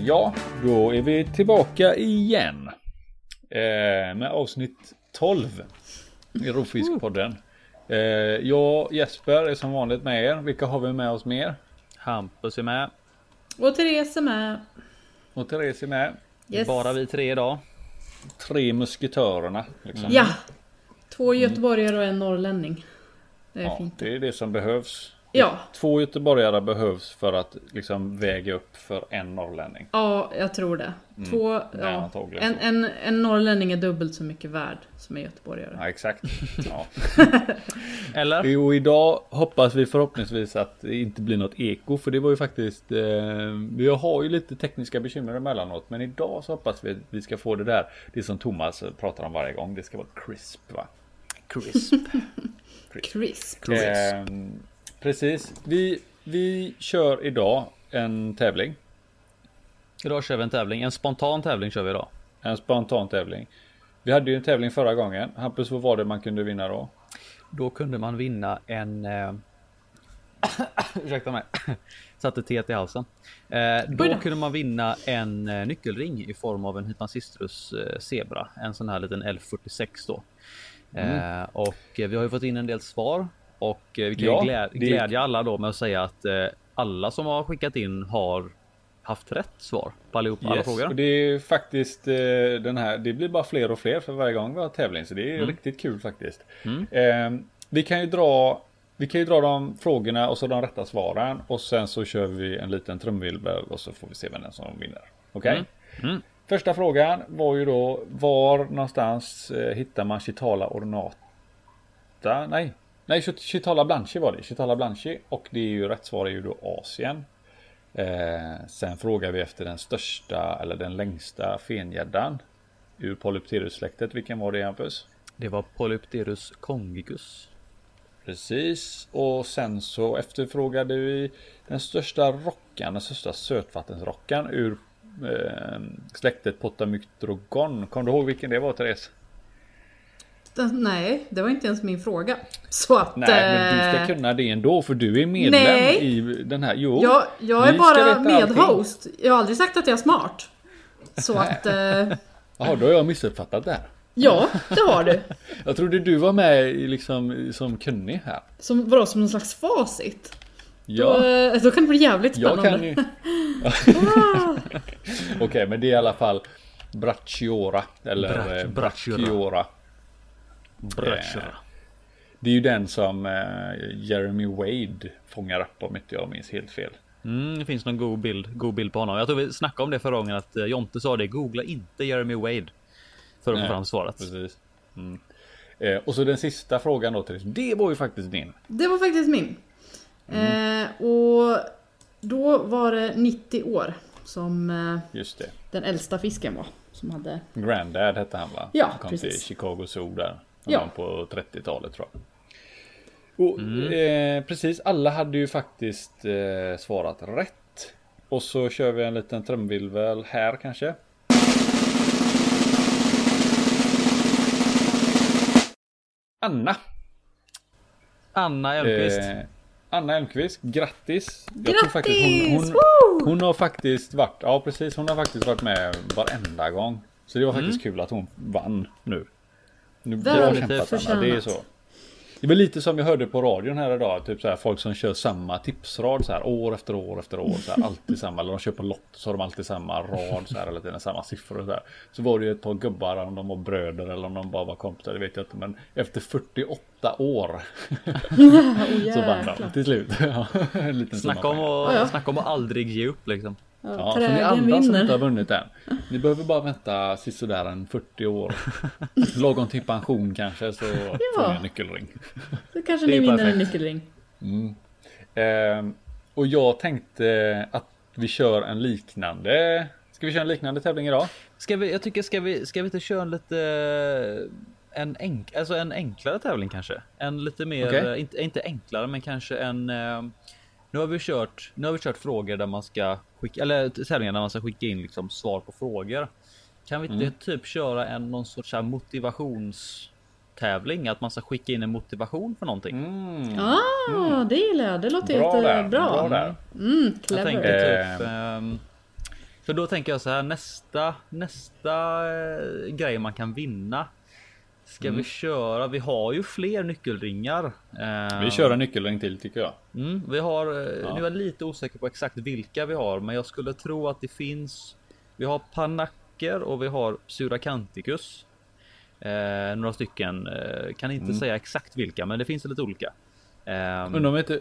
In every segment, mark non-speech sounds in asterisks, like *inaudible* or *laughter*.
ja, då är vi tillbaka igen. Eh, med avsnitt 12 i Rovfiskpodden. Eh, jag Jesper är som vanligt med er. Vilka har vi med oss mer? Hampus är med. Och Therese är med. Och Therese är med. Yes. Bara vi tre idag. Tre musketörerna. Liksom. Ja! Två göteborgare och en norrlänning. Det är Ja, fint. det är det som behövs. Ja. Två göteborgare behövs för att liksom väga upp för en norrlänning. Ja, jag tror det. Två, Ja, ja. En, en, en norrlänning är dubbelt så mycket värd som en göteborgare. Ja, exakt. Ja. *laughs* Eller? Jo, idag hoppas vi förhoppningsvis att det inte blir något eko. För det var ju faktiskt, eh, vi har ju lite tekniska bekymmer emellanåt. Men idag så hoppas vi att vi ska få det där. Det som Thomas pratar om varje gång. Det ska vara crisp va? Crisp. *laughs* Crisp. Eh, precis. Vi, vi kör idag en tävling. Idag kör vi en tävling. En spontan tävling kör vi idag. En spontan tävling. Vi hade ju en tävling förra gången. Hampus, vad var det man kunde vinna då? Då kunde man vinna en... Eh... *coughs* Ursäkta mig. *coughs* Satte teet i halsen. Eh, då kunde man vinna en eh, nyckelring i form av en Hypnasistrus eh, Zebra. En sån här liten L46 då. Eh, och eh, vi har ju fått in en del svar. Och eh, vi kan Ja, glä- det- glädja alla då med att säga att eh, alla som har skickat in har haft rätt svar på allihopa alla Yes, frågor. och det är faktiskt eh, den här. Det blir bara fler och fler för varje gång vi har tävling. Så det är riktigt kul faktiskt. Eh, vi kan ju dra. Vi kan ju dra de frågorna och så de rätta svaren. Och sen så kör vi en liten trumvirvel och så får vi se vem den som vinner. Okej? Mm. Första frågan var ju då var någonstans eh, hittar man Chitala ornata? Nej, nej Chit- Chitala blanchi var det. Chitala blanchi och det är ju rätt svar är ju då Asien. Eh, sen frågar vi efter den största eller den längsta fengäddan ur Polypterus-släktet. Vilken var det Hampus? Det var Polypterus congicus. Precis. Och sen så efterfrågade vi den största rockan, den största sötvattensrockan ur eh, släktet Potamyctrogon. Kommer du ihåg vilken det var Therese? Den- Nej, det var inte ens min fråga. Så att... Nej, men du ska eh, kunna det ändå för du är medlem Nej. i den här. Jo, Jag, jag är bara medhost. Jag har aldrig sagt att jag är smart. Så att... Eh, Jaha, då har jag missuppfattat det här. ja, det har du. *laughs* Jag trodde du var med liksom som kunnig här. Som, vadå, som någon slags facit? Då, Ja, eh, då kan det bli jävligt jag spännande. kan ju. *laughs* *laughs* Okej, men det är i alla fall Bracciora eller Brac- eh, Bracciora. Bracciora. Brötcher. Det är ju den som eh, Jeremy Wade fångar upp om inte jag minns helt fel. Mm, det finns någon god bild, god bild på honom. Jag tror vi snackade om det förra gången att eh, Jonte sa det. Googla inte Jeremy Wade. För att få fram svaret. Precis. Mm. Eh, och så den sista frågan då Therese. Det var ju faktiskt din. Det var faktiskt min. Mm. Eh, och då var det 90 år som eh, Just det. den äldsta fisken var. Som hade... Grandad hette han va? Ja, kom precis. till Chicago Zoo där. Ja. på 30-talet tror jag. Och, eh, precis, alla hade ju faktiskt eh, svarat rätt. Och så kör vi en liten trumvirvel här kanske. Anna. Anna Elfqvist. Eh, Anna Elmqvist, grattis! Jag tror Grattis! faktiskt hon, hon, hon har faktiskt varit, ja precis, hon har faktiskt varit med varenda gång. Så det var faktiskt Mm. kul att hon vann nu. Nu Väldigt bra kämpat Anna, det är så. Det var lite som jag hörde på radion här idag, typ så här folk som kör samma tipsrad så här år efter år efter år, så här, alltid samma, eller de på lott så har de alltid samma rad så här, eller tiden samma siffror och så här. Så var det ju ett par gubbar, om de var bröder eller om de bara var kompisar, det vet jag inte, men efter 48 år Oh, *laughs* så vann de till slut. *laughs* Ja, en liten Snacka om, att, Ja, ja. snacka om att aldrig ge upp liksom. Ja, Ja, för ni andra som inte har vinner. vunnit än. Ni behöver bara vänta sisådär en 40 år. *laughs* Lagom till pension kanske så får ni en nyckelring. Så kanske Det ni vinner perfekt. en nyckelring. Ehm, och jag tänkte att vi kör en liknande. Ska vi köra en liknande tävling idag? Ska vi, jag tycker, ska vi, ska vi inte köra en lite... En, enk, alltså en enklare tävling kanske? En lite mer, Okej. eh, inte, inte enklare men kanske en... eh, Nu har vi kört, nu har vi kört frågor där man ska skicka, eller tävlingar där man ska skicka in liksom svar på frågor. Kan vi inte typ köra en någon sorts här motivationstävling? Att man ska skicka in en motivation för någonting. Mm. Ah, det gillar jag. Det låter Bra där, jättebra. bra där. Mm, Jag clever. tänker Eh. typ... ehm, För då tänker jag så här nästa nästa eh, grej man kan vinna. Ska Mm. vi köra? Vi har ju fler nyckelringar. Eh, Vi kör en nyckelring till tycker jag. Mm, vi har, eh, Ja. nu är jag lite osäker på exakt vilka vi har, men jag skulle tro att det finns. Vi har panacker och vi har suracanticus. Eh, några stycken, eh, kan inte säga exakt vilka, men det finns lite olika. Eh, Undrar om inte...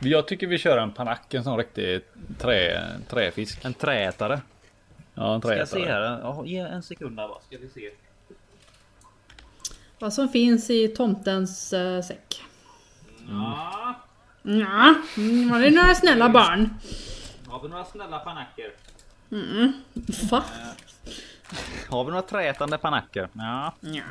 Jag tycker vi kör en panack, en sån riktig trä, träfisk. en träätare. Ja, en Ska jag se träätare. här? Ja, ge en sekund där bara, ska vi se. Vad som finns i tomtens eh, säck. Ja, Ja, mm, var det några snälla barn? har vi några snälla panacker? Va? Har vi några träätande panacker? Ja. Ja.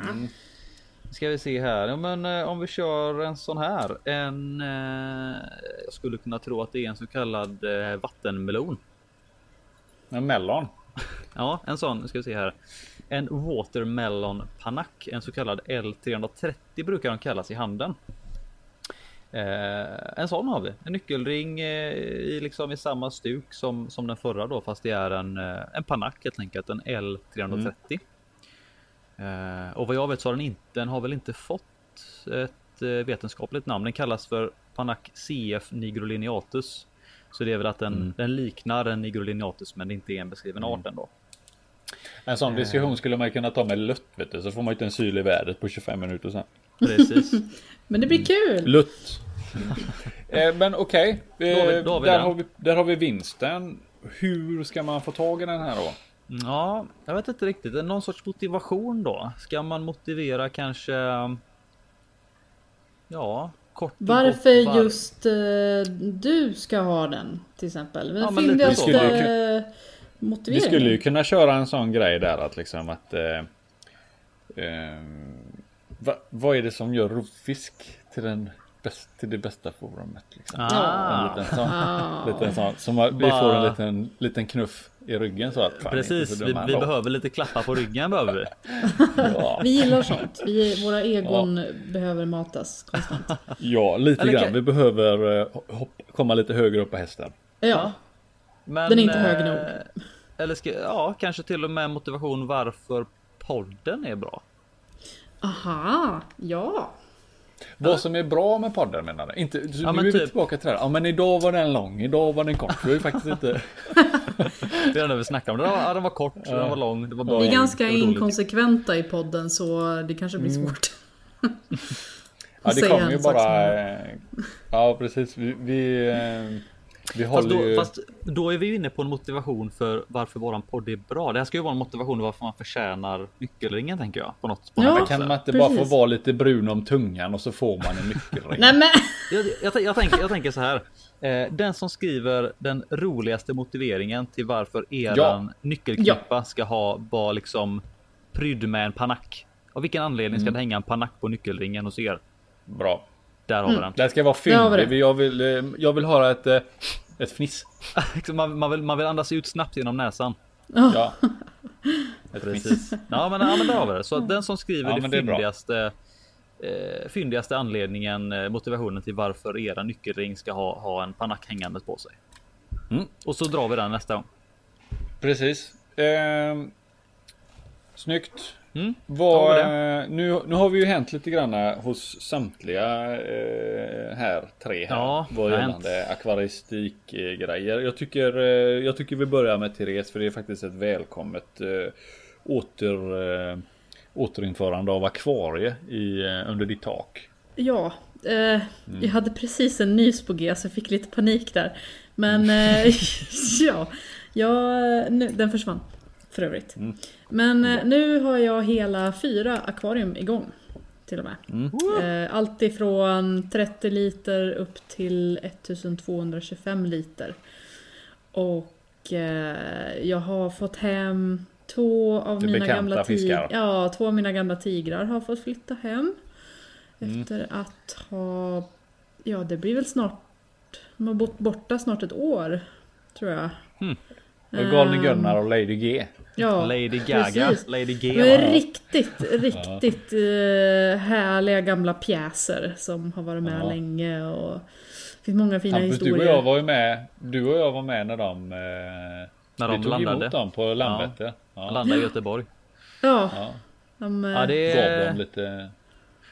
Ska vi se här. Ja, men eh, om vi kör en sån här. En. Eh, jag skulle kunna tro att det är en så kallad eh, vattenmelon. En mellon. *laughs* Ja, en sån. Nu ska vi se här. En watermelon panack. En så kallad L330 brukar de kallas i handeln. Eh, en sån har vi. En nyckelring eh, i liksom i samma stuk som som den förra då, fast det är en eh, en panack helt enkelt. En L330. Eh, och vad jag vet så har den inte. Den har väl inte fått ett eh, vetenskapligt namn. Den kallas för panack CF nigrolineatus. Så det är väl att den, den liknar en nigrolineatus, men det inte är en beskriven art ändå. En sån diskussion skulle man kunna ta med Lutt vet du, så får man inte en syl i vädret på 25 minuter sen. Precis. *laughs* Men det blir kul! Lutt. *laughs* eh, men okej, Då har vi- eh, där, den. har vi, där har vi vinsten. Hur ska man få tag i den här då? Ja, jag vet inte riktigt. Är det Någon sorts motivation då? Ska man motivera kanske? Ja, kort. Varför var- just eh, du ska ha den till exempel? Ja, Men men lite så. Vi skulle Vi ju kunna köra en sån grej där att liksom att eh, eh, va, Vad är det som gör rovfisk till, den bäst, till det bästa forumet? Liksom? En Ah, liten sån, Ah. liten sån som vi Bara- får en liten, liten knuff i ryggen så att precis. så Vi, vi behöver lite klappar på ryggen behöver vi. Ja, *laughs* Vi gillar sånt. Vi, våra egon behöver matas konstant. ja, lite Eller grann. Vi behöver eh, hopp, komma lite högre upp på hästen. Ja, Men, Den är inte hög eh, nog. Eller ska, ja, kanske till och med motivation varför podden är bra. aha, ja. Vad som är bra med podden menar du? Inte, Ja, nu men är vi typ- tillbaka till det här. Ja men idag var den lång, idag var den kort. Vi har ju faktiskt inte... *laughs* *laughs* Det är det vi snackar om. Den var, ja, den var kort, den var lång, det var bra. Vi är Ja, ganska det var dåligt. inkonsekventa i podden så det kanske blir Mm. svårt. Ja det kommer ju bara... eh, Ja precis. Vi... Vi, eh, vi Fast då, ju... fast då är vi ju inne på en motivation för varför våran podd är bra. Det här ska ju vara en motivation varför man förtjänar nyckelringen tänker jag. På något, på Ja. något kan man inte bara få vara lite brun om tungan och så får man en nyckelring? Nej men! Jag, jag, jag, tänker, jag tänker så här. Eh, den som skriver den roligaste motiveringen till varför eran Ja. nyckelklippa ska ha vara liksom prydd med en panack. Av vilken anledning ska det hänga en panack på nyckelringen hos er? Bra. Där har vi den. Det här ska vara fyndig. Jag vill, eh, jag vill höra ett, eh, ett fniss. *laughs* Man, man, vill, man vill andas ut snabbt genom näsan. Ja. *laughs* Ett. Precis. Ja men, ja, men där har vi det. Så den som skriver Ja, det fyndigaste eh, fyndigaste anledningen, eh, motivationen till varför era nyckelring ska ha, ha en panack hängandes på sig. Mm. Och så drar vi den nästa gång. Precis. Ehm, snyggt. Mm. Vi eh, nu, nu har vi ju hänt lite grann hos samtliga eh, här tre här. Ja, vad gällande akvaristikgrejer. Jag tycker, eh, jag tycker vi börjar med Therese för det är faktiskt ett välkommet eh, åter, eh, återinförande av akvarie i, eh, under ditt tak. Ja, eh, jag hade precis en nys på G så jag fick lite panik där. Men *laughs* eh, *laughs* ja, ja nu, den försvann för övrigt. Mm. Men eh, nu har jag hela fyra akvarium igång. Till och med. Eh, allt ifrån 30 liter upp till 1225 liter. Och eh, jag har fått hem två av Det mina gamla fiskar. Ja, två av mina gamla tigrar har fått flytta hem. Mm. Efter att ha... Ja, det blir väl snart... De har bott borta snart ett år. Tror jag. Hmm. Och Galne Ehm, Gunnar och Lady G. Ja, Lady Gaga, precis. Lady G. Va? riktigt, riktigt eh, härliga gamla pjäser som har varit med Ja. länge och det finns många fina Hampus, du historier. och jag var ju med. Du och jag var med när de... Eh, När Vi de tog landade. emot dem på Landvetter. Ja. landade i Göteborg. Ja, Ja. de, eh, Ja, det Gav är... dem lite,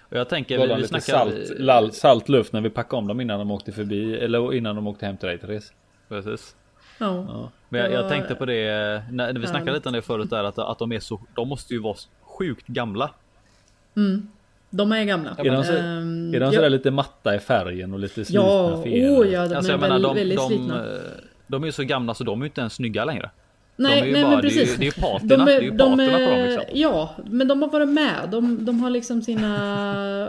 Och jag tänker, gav vi, dem vi lite snackar... salt, lall, salt luft när vi packade om dem innan de åkte förbi. Eller innan de åkte hem till dig Therese. Precis. Ja. Ja. Men jag, jag tänkte på det när, när vi snackade lite om det förut där att, att de är så, de måste ju vara sjukt gamla. Mm. De är gamla. Är de, så, Ehm, är de ja. sådär lite matta i färgen och lite slitna Ja, oh ja, de Alltså är jag menar de, väldigt de, slitna. eh, de är ju så gamla så de är ju inte ens snygga längre. Nej, de är ju nej bara, men det är ju- precis. det är ju parterna, det är ju parterna på dem, liksom. Ja, men de har varit med. De, de har liksom sina *laughs*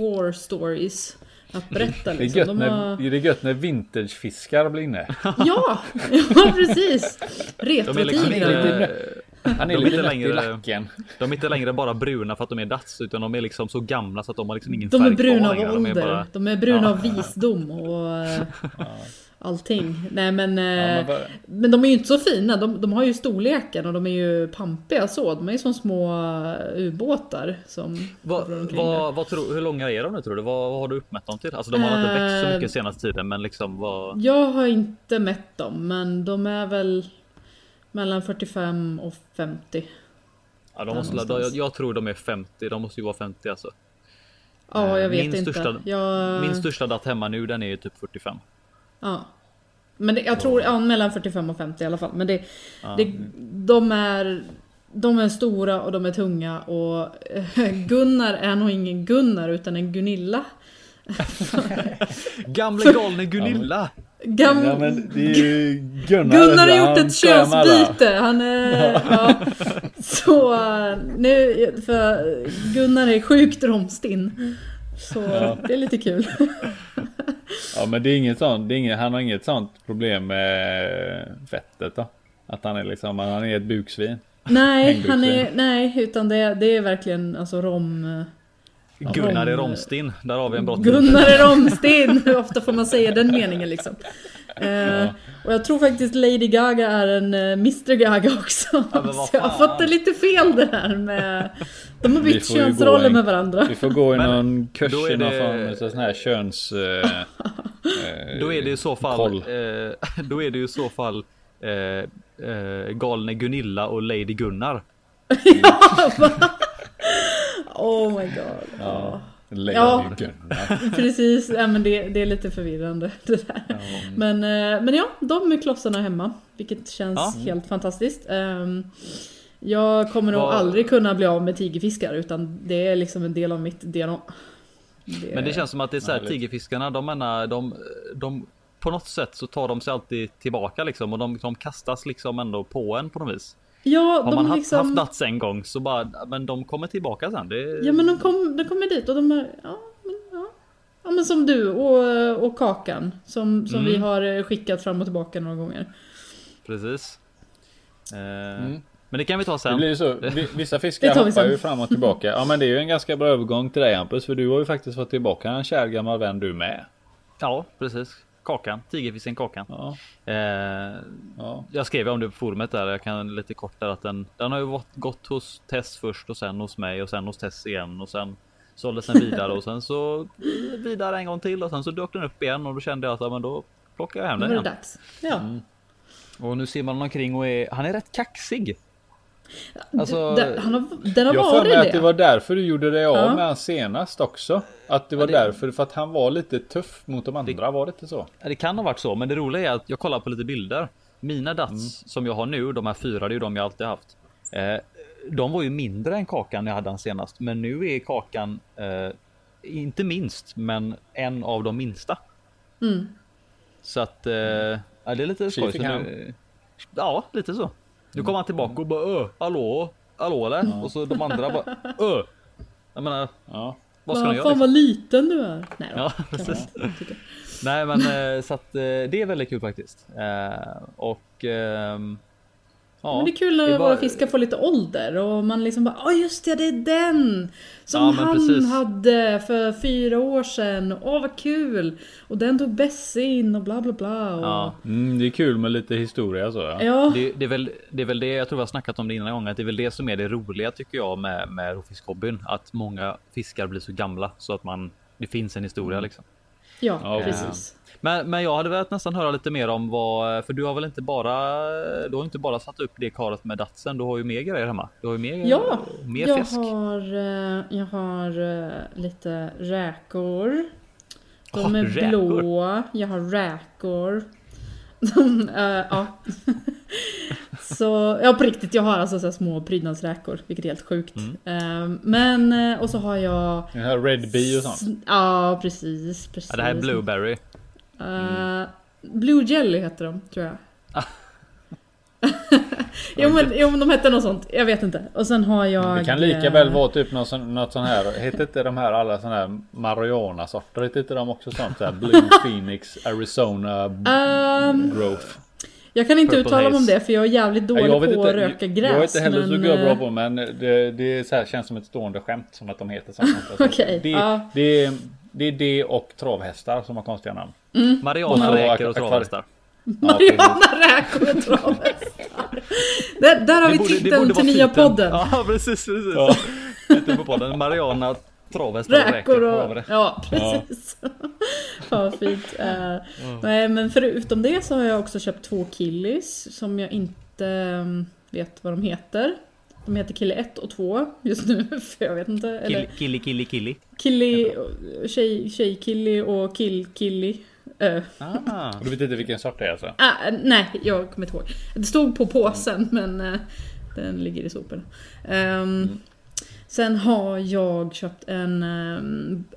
war stories att berätta. Det är, Liksom. gött De när, har... det är gött när vintagefiskar blir inne. *laughs* Ja, ja precis. Liksom Retrotigrar. Han är De är lite inte i längre- lacken. de är inte längre bara bruna för att de är dats utan de är liksom så gamla så att de har liksom ingen De är färg bruna av ålder. De är bara, De är bruna Ja. av visdom och *laughs* eh, allting. Nej men, Ja, eh, men men de är ju inte så fina. De, de har ju storleken och de är ju pampiga så. De är ju som små eh, ubåtar som där. vad, vad tror, hur långa är de nu tror du? Vad, vad har du uppmätt dem till? Alltså de har inte växt så Eh, mycket senaste tiden men liksom vad... Jag har inte mätt dem men de är väl mellan 45 och 50. Ja, de måste, jag, jag tror de är 50, de måste ju vara 50 alltså. Ja, jag vet Min inte. största- jag, Min största datt hemma nu den är ju typ 45. Ja. Men det, jag tror, ja, mellan 45 och 50 i alla fall. Men det, det, de, är, de är stora och de är tunga och eh, Gunnar är nog ingen Gunnar utan en Gunilla. *laughs* Gamle galne Gunilla! Gam, Ja men det är ju Gunnar. Gunnar har gjort ett könsbyte. Han är, *laughs* ja. Så eh, nu, för Gunnar är sjukt romstinn. Så det är lite kul. *laughs* Ja men det är inget sånt, det är inget, han har inget sånt problem med fettet då. Att han är liksom, han är ett buksvin. Nej, han är, nej, utan det, det är verkligen alltså rom... Gunnar är Rom- romstinn. Där har vi en brott. Gunnar är romstinn! Hur ofta får man säga den meningen liksom? *laughs* Eh, och jag tror faktiskt Lady Gaga är en eh, Mr Gaga också. *laughs* så jag har fått det lite fel det här med... De har bytt könsroller en- med varandra. Vi får gå i någon kurs då är i någon det- form av sån här köns... Eh, *laughs* Då är det i så fall, eh, då är det i så fall eh, eh, galne Gunilla och Lady Gunnar. ja, va? Oh my god. Ja. Ja. *laughs* Precis, ja, men det, det är lite förvirrande *laughs* det där. Men, eh, men ja, de är klossarna hemma. Vilket känns Ja. helt fantastiskt. Ehm, jag kommer nog aldrig kunna bli av med tigerfiskar utan det är liksom en del av mitt DNA. Det, Men det känns som att det är så här, tigerfiskarna, de menar, de, de på något sätt så tar de sig alltid tillbaka liksom och de, de kastas liksom ändå på en på något vis. Ja, Har de man haft, liksom... haft nats en gång så bara, men de kommer tillbaka sen. Det, Ja men de, kom, de kommer dit och de är, ja, men, ja. ja men som du och, och Kakan som, som Mm. vi har skickat fram och tillbaka några gånger. Precis. Eh, Mm. Men det kan vi ta Det sen. blir ju så. *laughs* Vi- Vissa Det fiskar vi hoppar ju fram och tillbaka. Ja men det är ju en ganska bra övergång till dig Hampus. För du har ju faktiskt fått tillbaka en kär gammal vän du med. Ja, precis. Kakan, tigerfisken Kakan. Ja. Eh, ja. jag skrev om det på forumet där. Jag kan lite kort där att den, den har ju gått, gått hos Tess först och sen hos mig och sen hos Tess igen och sen såldes den vidare och sen så *laughs* vidare en gång till och sen så dök den upp igen och då kände jag att ja, men då plockar jag hem Nu den igen. dags. Ja. Och nu ser man omkring och är, han är rätt kaxig. Alltså, Den, han har, den har Jag varit mig det. att det var därför du gjorde dig av Ja. med han senast också. Att det var det- därför, för att han var lite tuff mot de andra, var det inte så? det kan ha varit så, men det roliga är att jag kollar på lite bilder. Mina dats Mm. som jag har nu, de här fyra, det är ju de jag alltid haft. Eh, de var ju mindre än kakan jag hade den senast, men nu är kakan eh, inte minst, men en av de minsta. Mm. Så att eh, ja, det är lite skoj. han. nu, ja, lite så. Nu kommer han tillbaka och bara Ö, hallå, hallå eller? Och så de andra bara Ö. Jag menar, Ja. vad ska de Fan göra? vad Liksom? liten du är. Nej då, Ja, precis. *laughs* Nej men eh, så att eh, det är väldigt kul faktiskt. Eh, och ehm, ja, Men det är kul är våra fiskar får lite ålder och man liksom bara Ja just det, det är den! Som Ja, han precis. hade för fyra år sedan. Åh vad kul! Och den tog Bessie in och bla bla bla. Och... Ja, Mm, det är kul med lite historia så ja. Ja, det, det, är väl, det är väl det jag tror vi har snackat om det innan gången. Att det är väl det som är det roliga tycker jag med, med rovfiskhobbyn. Att många fiskar blir så gamla så att man det finns en historia liksom. Ja, Ja, precis. Men, men jag hade velat nästan höra lite mer om vad, för du har väl inte bara, du har inte bara satt upp det karet med datsen, du har ju mer grejer hemma. Du har ju mer, Ja, mer jag fisk. har, eh, jag har eh, lite räkor. De Ah, är räkor. blåa. Jag har räkor. De, eh, ja. *laughs* så, ja på riktigt, jag har alltså så här små prydnadsräkor, vilket är helt sjukt. Mm. Eh, men, och så har jag... Den här Red Bee och sånt. Ja, precis. precis. Ja, det här är blueberry. Eh, Blue Jelly heter de, tror jag. Ah. *laughs* jo, men, jo men de hette något sånt, jag vet inte. Och sen har jag... Det kan lika eh, väl vara typ något något sån här. Heter inte de här alla sån här marijuana sorter? Heter inte de också sånt? Så här Blue *laughs* Phoenix, Arizona ehm, Growth. jag kan inte Purple uttala mig om det för jag är jävligt dålig på inte, att röka gräs. Jag är inte heller så men, bra eh, på men det, det är så här, känns som ett stående skämt som att de heter sånt. *laughs* Okej, det, ja. det, det är det och travhästar som har konstiga namn. Mariana Och så räkor och travhästar. Ja. Mariana räkor och travhästar. där, där har vi borde- titeln till nya titeln. podden. Ja precis, precis. Ja. Titeln på podden. Mariana travhästar och Räkor och... det? Ja, precis. Fan *laughs* vad fint. Eh, Nej, men förutom det så har jag också köpt två killis som jag inte mm, vet vad de heter. De heter Kille 1 och 2 just nu, *laughs* för jag vet inte. Eller Kill- Killi, killi, killi. Killi, tjej, tjej-killi och kill-killi. Eh, Ah. Och Du vet inte vilken sort det är alltså? ah, nej, jag kommer inte ihåg. Det stod på påsen men eh, den ligger i soporna. Ehm, Sen har jag köpt en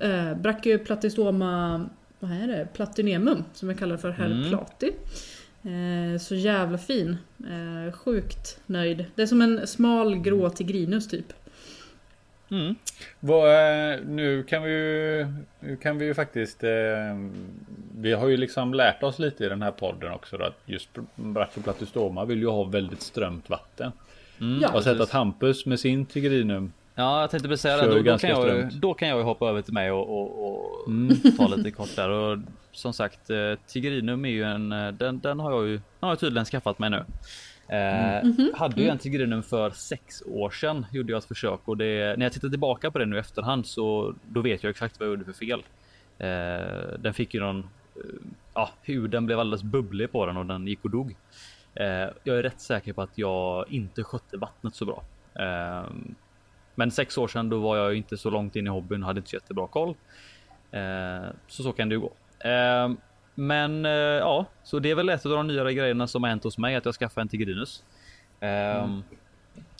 äh, Brachyplatystoma, vad är det? Platinumum som jag kallar för Herr Mm. Plati. Eh, så jävla fin. Eh, sjukt nöjd. Det är som en smal grå tigrinus typ. Mm. Vad, eh, nu kan vi ju, nu kan vi ju faktiskt, eh, vi har ju liksom lärt oss lite i den här podden också då, att just Brachyplatystoma vill ju ha väldigt strömt vatten. Mm. Ja. Jag har sett att Hampus med sin Tigrinum Ja, jag tänkte precis säga det. Då, då, kan jag, då kan jag ju hoppa över till mig och, och, och ta lite kort där. Och som sagt, eh, Tigrinum är ju en, eh, den, den har jag ju den har jag tydligen skaffat mig nu. Eh, Hade ju en Tigrinum för sex år sedan gjorde jag ett försök och det, när jag tittar tillbaka på det nu i efterhand så då vet jag exakt vad jag gjorde för fel. Eh, den fick ju någon, eh, ja, huden blev alldeles bubblig på den och den gick och dog. Eh, jag är rätt säker på att jag inte skötte vattnet så bra. Men sex år sedan då var jag inte så långt in i hobbyn och hade inte så jättebra koll. Så så kan det ju gå. Eh, men eh, ja, så det är väl ett av de nyare grejerna som har hänt hos mig att jag skaffade en Tigrinus. Eh,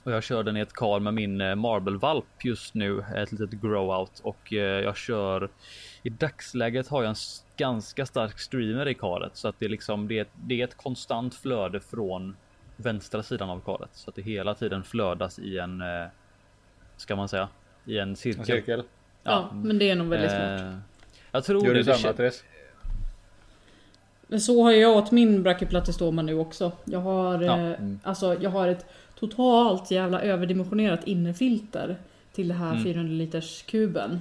Och jag kör den i ett kar med min eh, Marble-valp just nu, ett litet grow-out och eh, jag kör i dagsläget har jag en ganska stark streamer i karet så att det är liksom det är, ett- det är ett konstant flöde från vänstra sidan av karet så att det hela tiden flödas i en eh, ska man säga i en cirkel. en cirkel. Ja, men det är nog väldigt smart. Jag tror Gör det. samma Therese? Så har jag åt min Brachyplatystoma nu också. Jag har, Ja, eh, alltså, jag har ett totalt jävla överdimensionerat innefilter till det här Mm. 400 liters kuben.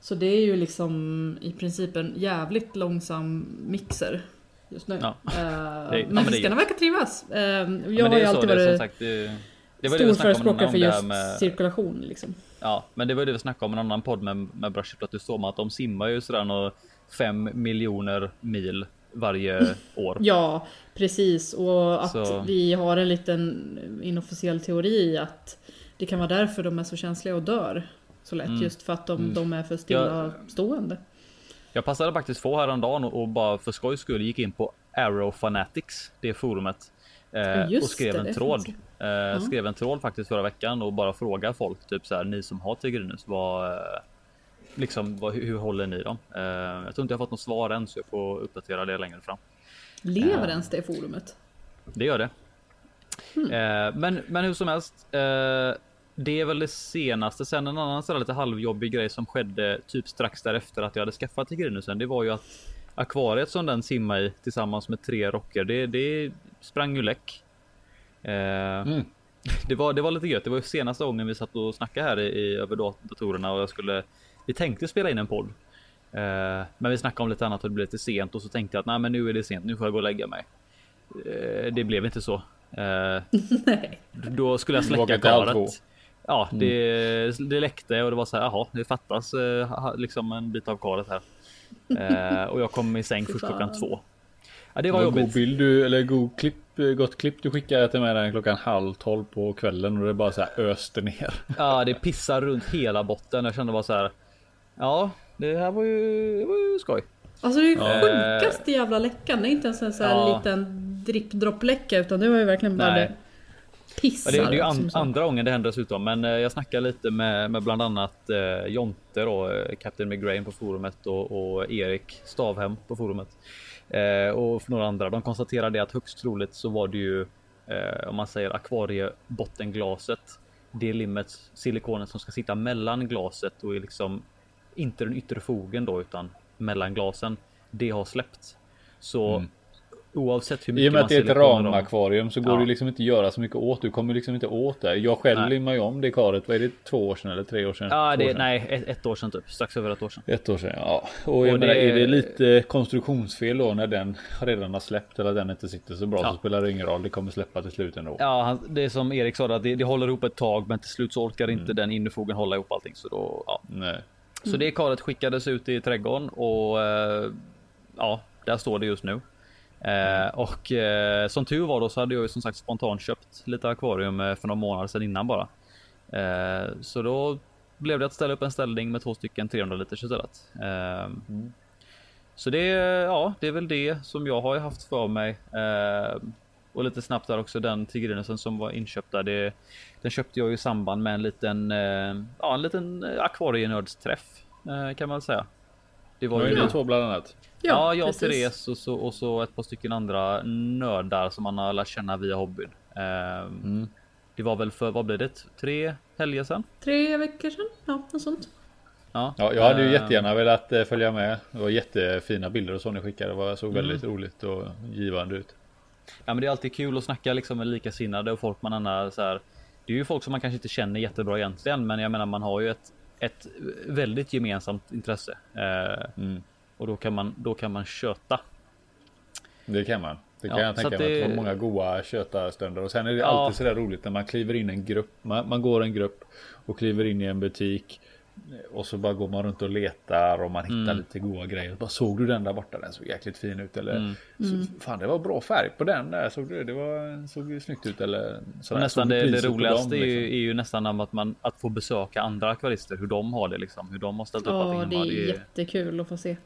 Så det är ju liksom i princip en jävligt långsam mixer just nu. Ja. Eh, *laughs* men det fiskarna verkar trivas. Eh, jag har det ju alltid det varit sagt. Det, det var det stor förespråkare för det just med, cirkulation. Liksom. Ja, men det var det vi snackade om i en annan podd med, med Brashiplatystoma att de simmar ju sådär några fem miljoner mil varje år. Ja, precis. Och att Så- vi har en liten inofficiell teori att det kan vara därför de är så känsliga och dör så lätt. Mm. Just för att de, Mm. de är för stillastående. Jag passade faktiskt på häromdagen och, och bara för skojs skull gick in på Arrow Fanatics, det forumet. Eh, och skrev det, en tråd. Eh, Skrev en tråd faktiskt förra veckan och bara fråga folk typ så här ni som har Tigrinus vad liksom vad, hur, hur håller ni dem? Eh, jag tror inte jag har fått något svar än så jag får uppdatera det längre fram. Lever Ja. ens det forumet? Det gör det. Eh, men, men hur som helst. Eh, det är väl det senaste. Sen en annan sådär lite halvjobbig grej som skedde typ strax därefter att jag hade skaffat Tigrinusen. Det var ju att akvariet som den simmar i tillsammans med tre rocker. Det, det sprang ju läck. Eh, Mm. *laughs* det, var, det var lite gött. Det var ju senaste gången vi satt och snackade här i, i över dat- datorerna och jag skulle. Vi tänkte spela in en podd. Eh, men vi snackade om lite annat och det blev lite sent och så tänkte jag att nej, men nu är det sent. Nu får jag gå och lägga mig. Eh, det blev inte så. Eh, *laughs* då skulle jag släcka karet. Ja, det, det läckte och det var så här. Jaha, det fattas liksom en bit av karet här. Och jag kom i säng *laughs* först klockan två. Ja, det var Det var god jobbigt. bild du, eller god klipp, gott klipp du skickade till mig den klockan halv tolv på kvällen och det bara så här öste ner. Ja, det pissar runt hela botten. Jag kände bara så här. Ja, det här var ju, det var ju skoj. Alltså det är ju Eh. sjukaste jävla läckan. Det är inte ens en sån här Ja. liten dripp-dropp-läcka utan det var ju verkligen bara Nej. det pissar. Ja, det, det är ju liksom an, andra gången det händer dessutom, men eh, jag snackar lite med, med bland annat eh, Jonte då, eh, Captain McGrain på forumet och, och Erik Stavhem på forumet. Eh, och för några andra. De konstaterade att högst troligt så var det ju eh, om man säger akvariebottenglaset. Det limmet, silikonet som ska sitta mellan glaset och är liksom inte den yttre fogen då utan mellan glasen. Det har släppt. Så Mm. oavsett hur I mycket och med att det är ett ramakvarium så går Ja. det liksom inte att göra så mycket åt. Du kommer liksom inte åt det. Jag själv Nej. limmade ju om det karet. Vad är det? Två år sedan eller tre år sedan? Ja, det, år sedan. nej, ett, ett år sedan typ. Strax över ett år sedan. Ett år sedan, ja. Och jag Och menar, det- är det lite konstruktionsfel då när den redan har släppt eller den inte sitter så bra Ja. så spelar det ingen roll. Det kommer släppa till slut ändå. Ja, det är som Erik sa, att det, det håller ihop ett tag, men till slut så orkar Mm. inte den innerfogen hålla ihop allting. Så, då, ja. Nej. Så det karet skickades ut i trädgården och eh, ja, där står det just nu. Eh, och eh, som tur var då så hade jag ju som sagt spontant köpt lite akvarium eh, för några månader sedan innan bara. Eh, så då blev det att ställa upp en ställning med två stycken 300 liters istället. Eh, Så det, ja, det är väl det som jag har haft för mig. Eh, och lite snabbt där också den tigrinesen som var inköpt där. Det, den köpte jag ju i samband med en liten, eh, ja, en liten akvarienördsträff eh, kan man väl säga. Det var ju ni två bland annat? Ja, jag och precis. Therese och så, och så ett par stycken andra nördar som man har lärt känna via hobbyn. Eh, Mm. Det var väl för, vad blir det? Tre helger sedan? Tre veckor sedan? Ja, något sånt. Ja, Ja, jag hade ju Eh, jättegärna velat eh, följa med. Det var jättefina bilder och så ni skickade. Det var, såg Mm. väldigt roligt och givande ut. Ja men det är alltid kul att snacka liksom med likasinnade och folk man annar så här. Det är ju folk som man kanske inte känner jättebra egentligen, men jag menar man har ju ett, ett väldigt gemensamt intresse. Eh, Mm. och då kan man, då kan man köta. Det kan man. Det kan Ja, jag så tänka mig. det- Det var många goa kötarstunder. Och sen är det Ja. alltid sådär roligt när man kliver in i en grupp. Man, man går en grupp och kliver in i en butik. Och så bara går man runt och letar och man hittar Mm. lite goda grejer. Bara, såg du den där borta? Den såg jäkligt fin ut. Eller Mm. så, fan det var bra färg på den där. Såg du? Det var, såg ju snyggt ut. Eller sådär. nästan det, det roligaste dem, är, ju, liksom? är ju nästan att man att få besöka andra akvarister, hur de har det liksom, hur de har ställt upp Ja, allting det är jättekul att få se.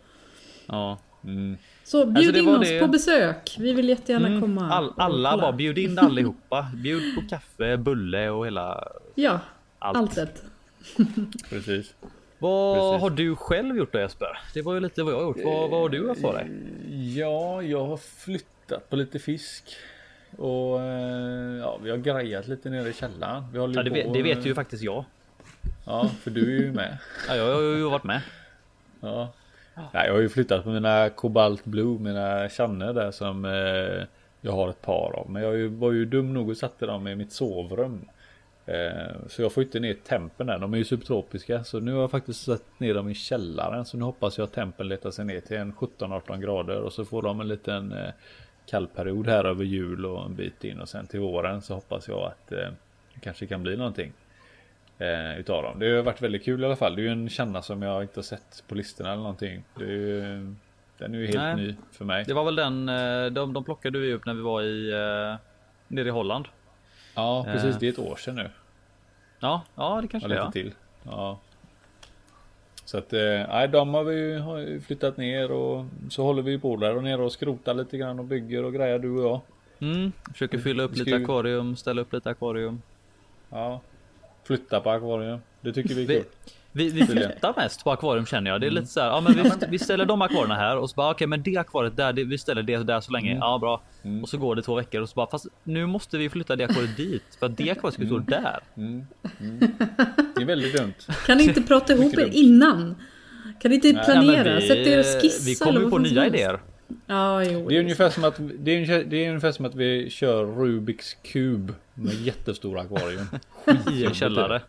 ja. Mm. Så bjud Alltså, det in oss det. på besök. Vi vill jättegärna Mm, komma. All, alla bara bjud in *laughs* allihopa. Bjud på kaffe, bulle och hela Ja, allt. allt. *laughs* Precis. Vad Precis. har du själv gjort då Jesper? Det var ju lite vad jag har gjort. Vad, vad har du haft för dig? Ja, jag har flyttat på lite fisk. Och eh, ja, vi har grejat lite nere i källaren. Vi Ja, det, vet, det vet ju faktiskt jag. Ja, för du är ju med. Ja, jag har ju varit med. Ja. Nej, jag har ju flyttat på mina Cobalt Blue, mina Channe där som eh, jag har ett par av. Men jag var ju dum nog och satte dem i mitt sovrum. Eh, så jag får inte ner tempen där. De är ju subtropiska. Så nu har jag faktiskt satt ner dem i källaren. Så nu hoppas jag att tempen letar sig ner till en 17-18 grader. Och så får de en liten eh, kallperiod här över jul och en bit in. Och sen till våren så hoppas jag att eh, det kanske kan bli någonting. Utav dem. Det har varit väldigt kul i alla fall. Det är ju en känna som jag inte har sett på listorna eller någonting. Det är ju, den är ju helt Nej. ny för mig. Det var väl den, de, de plockade vi upp när vi var i, nere i Holland. Ja, precis. Eh. Det är ett år sedan nu. Ja, ja det kanske det lite är. till. Ja. Så att, eh, de har vi ju har ju flyttat ner och så håller vi på där och nere och skrotar lite grann och bygger och grejer du och jag. Mm, försöker fylla upp lite ju- akvarium, ställa upp lite akvarium. Ja. Flytta på akvarium. Det tycker vi är kul. Vi, vi flyttar mest på akvarium känner jag. Det är lite så här, ja men vi, vi ställer de akvarierna här och så bara okej men det akvariet där, det, vi ställer det där så länge. Ja bra. Mm. Och så går det två veckor och så bara fast nu måste vi flytta det akvariet dit för att det akvariet ska stå där. Mm. Mm. Det är väldigt dumt. Kan ni inte prata ihop er innan? Kan ni inte Nej, Ja, planera? vi, Sätt er och skissa. vi kommer ju på nya helst. idéer. Ja, jo. Det är ungefär som att, det är ungefär, det är ungefär som att vi kör Rubiks kub med jättestora akvarium. *laughs* I en källare.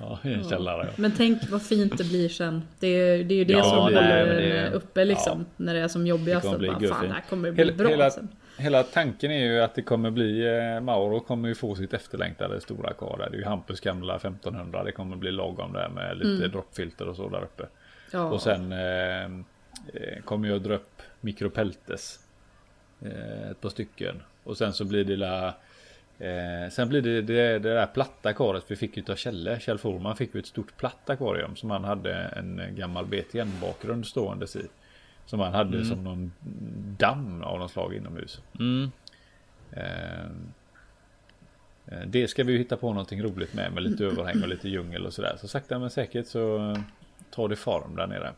Ja, i en källare. Ja. Men tänk vad fint det blir sen. Det är, det är ju det Ja, som håller det- uppe liksom. När det är som jobbigast. Det kommer att bli bara, fan, det här kommer bli Hela- bra hela- sen. Hela tanken är ju att det kommer bli, eh, Mauro kommer ju få sitt efterlängtade stora där. Det är ju Hampus gamla 1500. Det kommer bli lagom där med lite Mm. droppfilter och så där uppe. Ja. Och sen eh, eh, kommer jag dra upp mikropeltes. Eh, ett par stycken. Och sen så blir det la, eh, Sen blir det, det det där platta akvariet vi fick utav Kjelle. Kjell Forman fick ju ett stort platt akvarium som han hade en gammal BTN bakgrund ståendes i. Som han hade Mm. som någon damm av något slag inomhus. Mm. Eh, eh, Det ska vi ju hitta på någonting roligt med. Med lite överhäng och lite djungel och sådär. Så sakta men säkert så eh, tar det form där nere.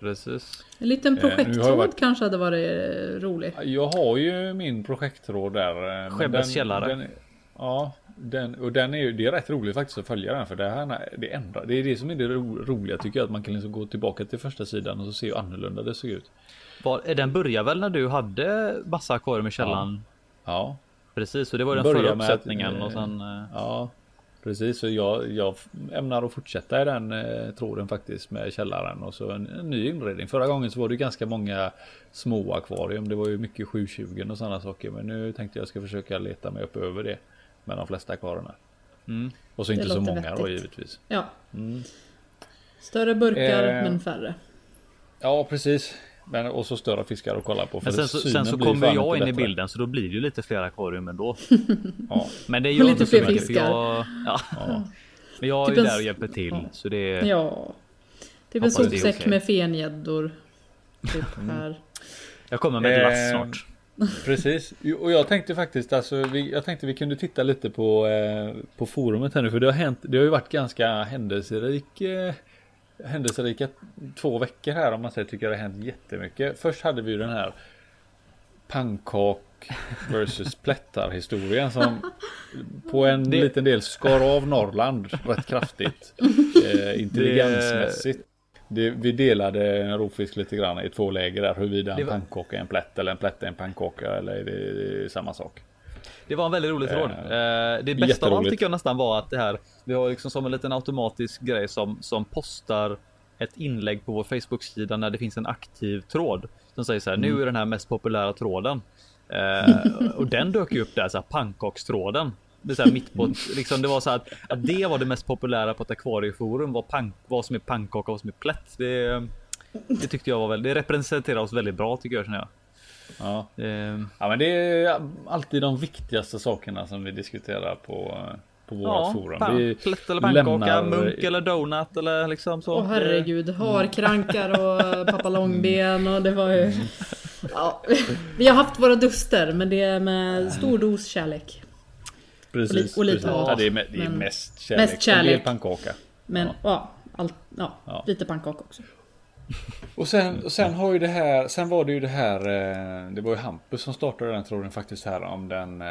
Precis. En liten Eh, projekttråd varit- kanske hade varit eh, rolig. Jag har ju min projekttråd där. eh, Skebbes källare. Den, ja, den, och den är ju, det är rätt roligt faktiskt att följa den. För det, här, det, ändrar, det är det som är det ro, roliga tycker jag. Att man kan liksom gå tillbaka till första sidan och så se hur annorlunda det såg ut. Var, eh, den började väl när du hade massa akvarium i källaren? Ja, Precis, så det var den förra att, uppsättningen eh, och sen... eh, ja. Precis, så jag, jag ämnar att fortsätta i den eh, tråden faktiskt med källaren och så en, en ny inredning. Förra gången så var det ganska många små akvarium. Det var ju mycket 720 och sådana saker. Men nu tänkte jag ska försöka leta mig upp över det med de flesta akvarierna. Mm. Och så Det inte så många då vettigt. givetvis. Ja. Mm. Större burkar Eh, men färre. Ja, precis. Men och så större fiskar att kolla på. Men för sen så, sen så kommer jag in i bilden så då blir det ju lite fler akvarium ändå. *laughs* Ja, Men det Och gör lite fler mycket fiskar. jag... Ja. ja. Men jag är Typ ju en där och hjälper till. ja. Så det är... Ja. Typ en är sopsäck okej. med fengäddor. Typ Mm. här. Jag kommer med ett lass Eh, snart. Precis. Och jag tänkte faktiskt alltså, vi, jag tänkte vi kunde titta lite på, eh, på forumet här nu. För det har hänt, det har ju varit ganska händelserik, eh, händelserika två veckor här om man säger tycker det har hänt jättemycket. Först hade vi ju den här pannkak versus plättar historien som på en Det- liten del skar av Norrland rätt kraftigt. Eh, intelligensmässigt. Det, vi delade en rovfisk lite grann i två läger där. Huruvida en var- pannkaka är en plätt eller en plätt är en pannkaka. Eller är det, det är samma sak. Det var en väldigt rolig tråd. Eh, Eh, det bästa av allt tycker jag nästan var att det här, vi har liksom som en liten automatisk grej som, som postar ett inlägg på vår Facebook-sida när det finns en aktiv tråd. Som säger så här, Mm. nu är den här mest populära tråden. Eh, *laughs* och den dök ju upp där, så här pannkakstråden. Det, så här mitt på, liksom, det var så här att, att det var det mest populära på ett akvarieforum, var pank, vad som är pannkaka och vad som är plätt. Det, det tyckte jag var väldigt, det representerar oss väldigt bra tycker jag känner jag. Ja. Eh, ja men det är alltid de viktigaste sakerna som vi diskuterar på, på vårt Ja, forum. plätt eller pannkaka, lämnar- munk eller donut eller liksom så. Åh herregud, harkrankar och *laughs* pappa långben och det var ju... Ja, vi har haft våra duster men det är med stor dos kärlek. Precis. och lite precis. hat, Ja, det är, me- det är men- mest kärlek. mest kärlek. En del pannkaka. Men Ja. ja, allt, ja, Ja. lite pannkaka också. Och sen, och sen har ju det här, sen var det ju det här, eh, det var ju Hampus som startade den tråden faktiskt här om den, eh,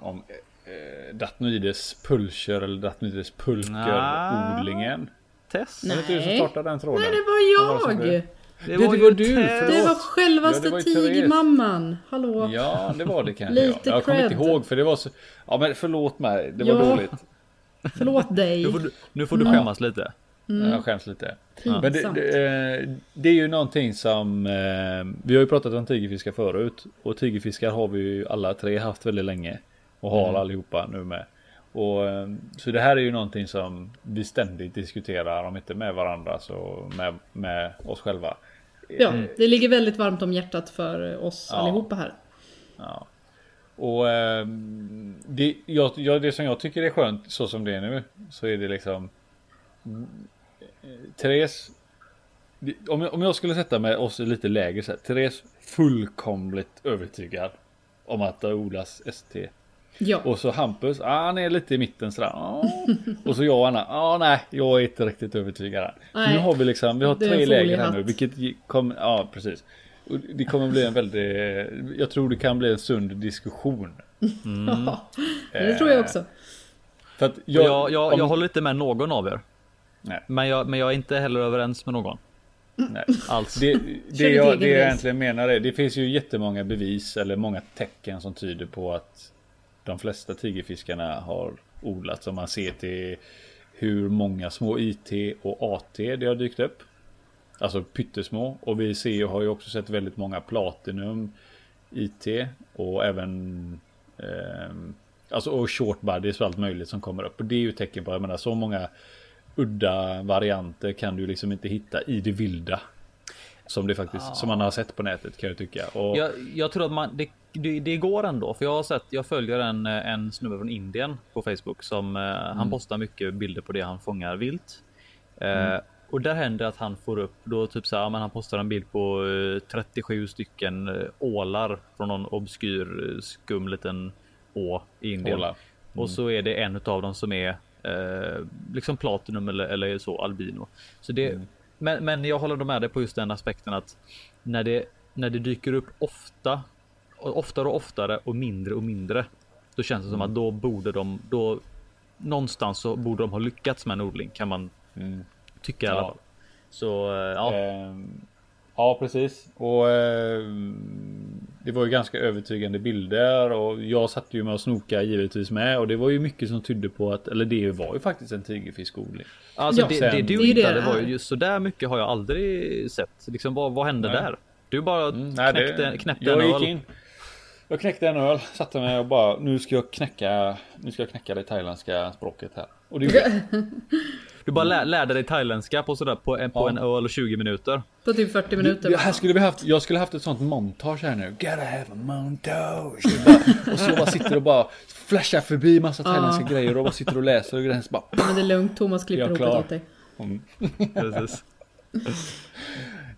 om eh, Datnoides pulcher eller Datnoides pulkerodlingen. Test. Var det inte du som Nej. startade den tråden? Nej det var var det jag! det- Det Det var du, Tess. förlåt. Det var självaste Ja, det var tigermamman! Hallå! Ja, det var det kanske. Lite ja. Jag kommer inte ihåg för det var så, ja men förlåt mig, det var Ja. dåligt. Förlåt dig! Nu får du, nu får du Mm. skämmas lite. Jag skäms lite. Pinsamt. Men det, det, eh, det är ju någonting som eh, Vi har ju pratat om tigerfiskar förut Och tigerfiskar har vi ju alla tre haft väldigt länge Och har allihopa nu med och, eh, Så det här är ju någonting som vi ständigt diskuterar Om inte med varandra så med, med oss själva Ja, det ligger väldigt varmt om hjärtat för oss Ja. allihopa här. Ja. Och ehm, det, jag, det som jag tycker är skönt så som det är nu så är det liksom mm, Therese om jag, om jag skulle sätta med oss i lite lägre så här, Therese fullkomligt övertygad om att det odlas ST. Ja, Och så Hampus, ah, han är lite i mitten sådär. Ah. Och så jag och Anna, ah, nej, jag är inte riktigt övertygad. än. Så Nej, nu har vi liksom, vi har tre läger här nu, vilket kommer, ja precis. Och det kommer bli en väldigt, jag tror det kan bli en sund diskussion. ja. det tror jag också. För att Jag, jag, jag, jag, om- jag håller inte med någon av er. Nej. Men jag, men jag är inte heller överens med någon. nej. Alls. Det, det, jag, det jag egentligen menar är, det finns ju jättemånga bevis eller många tecken som tyder på att de flesta tigerfiskarna har odlats. Om man ser till hur många små IT och AT det har dykt upp. Alltså pyttesmå. Och vi ser har ju också sett väldigt många Platinum IT och även ehm, Alltså och short bodies och allt möjligt som kommer upp. Och det är ju tecken på, jag menar så många udda varianter kan du liksom inte hitta i det vilda. Som det faktiskt, som man har sett på nätet kan jag tycka. Och, Jag, jag tror att man, det, det, det går ändå, för jag har sett, jag följer en, en snubbe från Indien på Facebook som eh, han postar mycket bilder på det han fångar vilt. Eh, och där händer att han får upp då typ så här, men han postar en bild på eh, 37 stycken eh, ålar från någon obskyr eh, skum liten å i Indien. Ålar. Och så är det en av dem som är eh, liksom platinum eller, eller så albino. Så det, men, men jag håller med dig på just den aspekten att när det, när det dyker upp ofta, oftare och oftare och mindre och mindre, då känns det som att då borde de, då någonstans så borde de ha lyckats med en odling kan man Mm. tycka i alla fall. Så eh, ja, Ehm, ja, precis. Och ehm, det var ju ganska övertygande bilder och jag satt ju med och snoka givetvis med och det var ju mycket som tydde på att, eller det var ju faktiskt en tigerfiskodling. alltså Ja, det, sen- det du Det det hittade det var ju just så där mycket har jag aldrig sett. Liksom vad, vad hände Nej. där? Du bara Mm, nej, det- knäckte, knäppte jag en gick öl. in. Jag knäckte en öl, satte mig och bara nu ska jag knäcka, nu ska jag knäcka det thailändska språket här. Och *laughs* jag. Du bara lär, lärde dig thailändska på sådär på en, på Ja. en öl och 20 minuter. På typ 40 minuter. Ja, här skulle vi haft, jag skulle haft ett sånt montage här nu. Gotta have a montage. Och, bara, *laughs* och så bara sitter och bara flashar förbi massa thailändska grejer och bara sitter och läser och grejer. Så bara, Men det är lugnt, Thomas klipper ihop det åt dig. *laughs* Precis.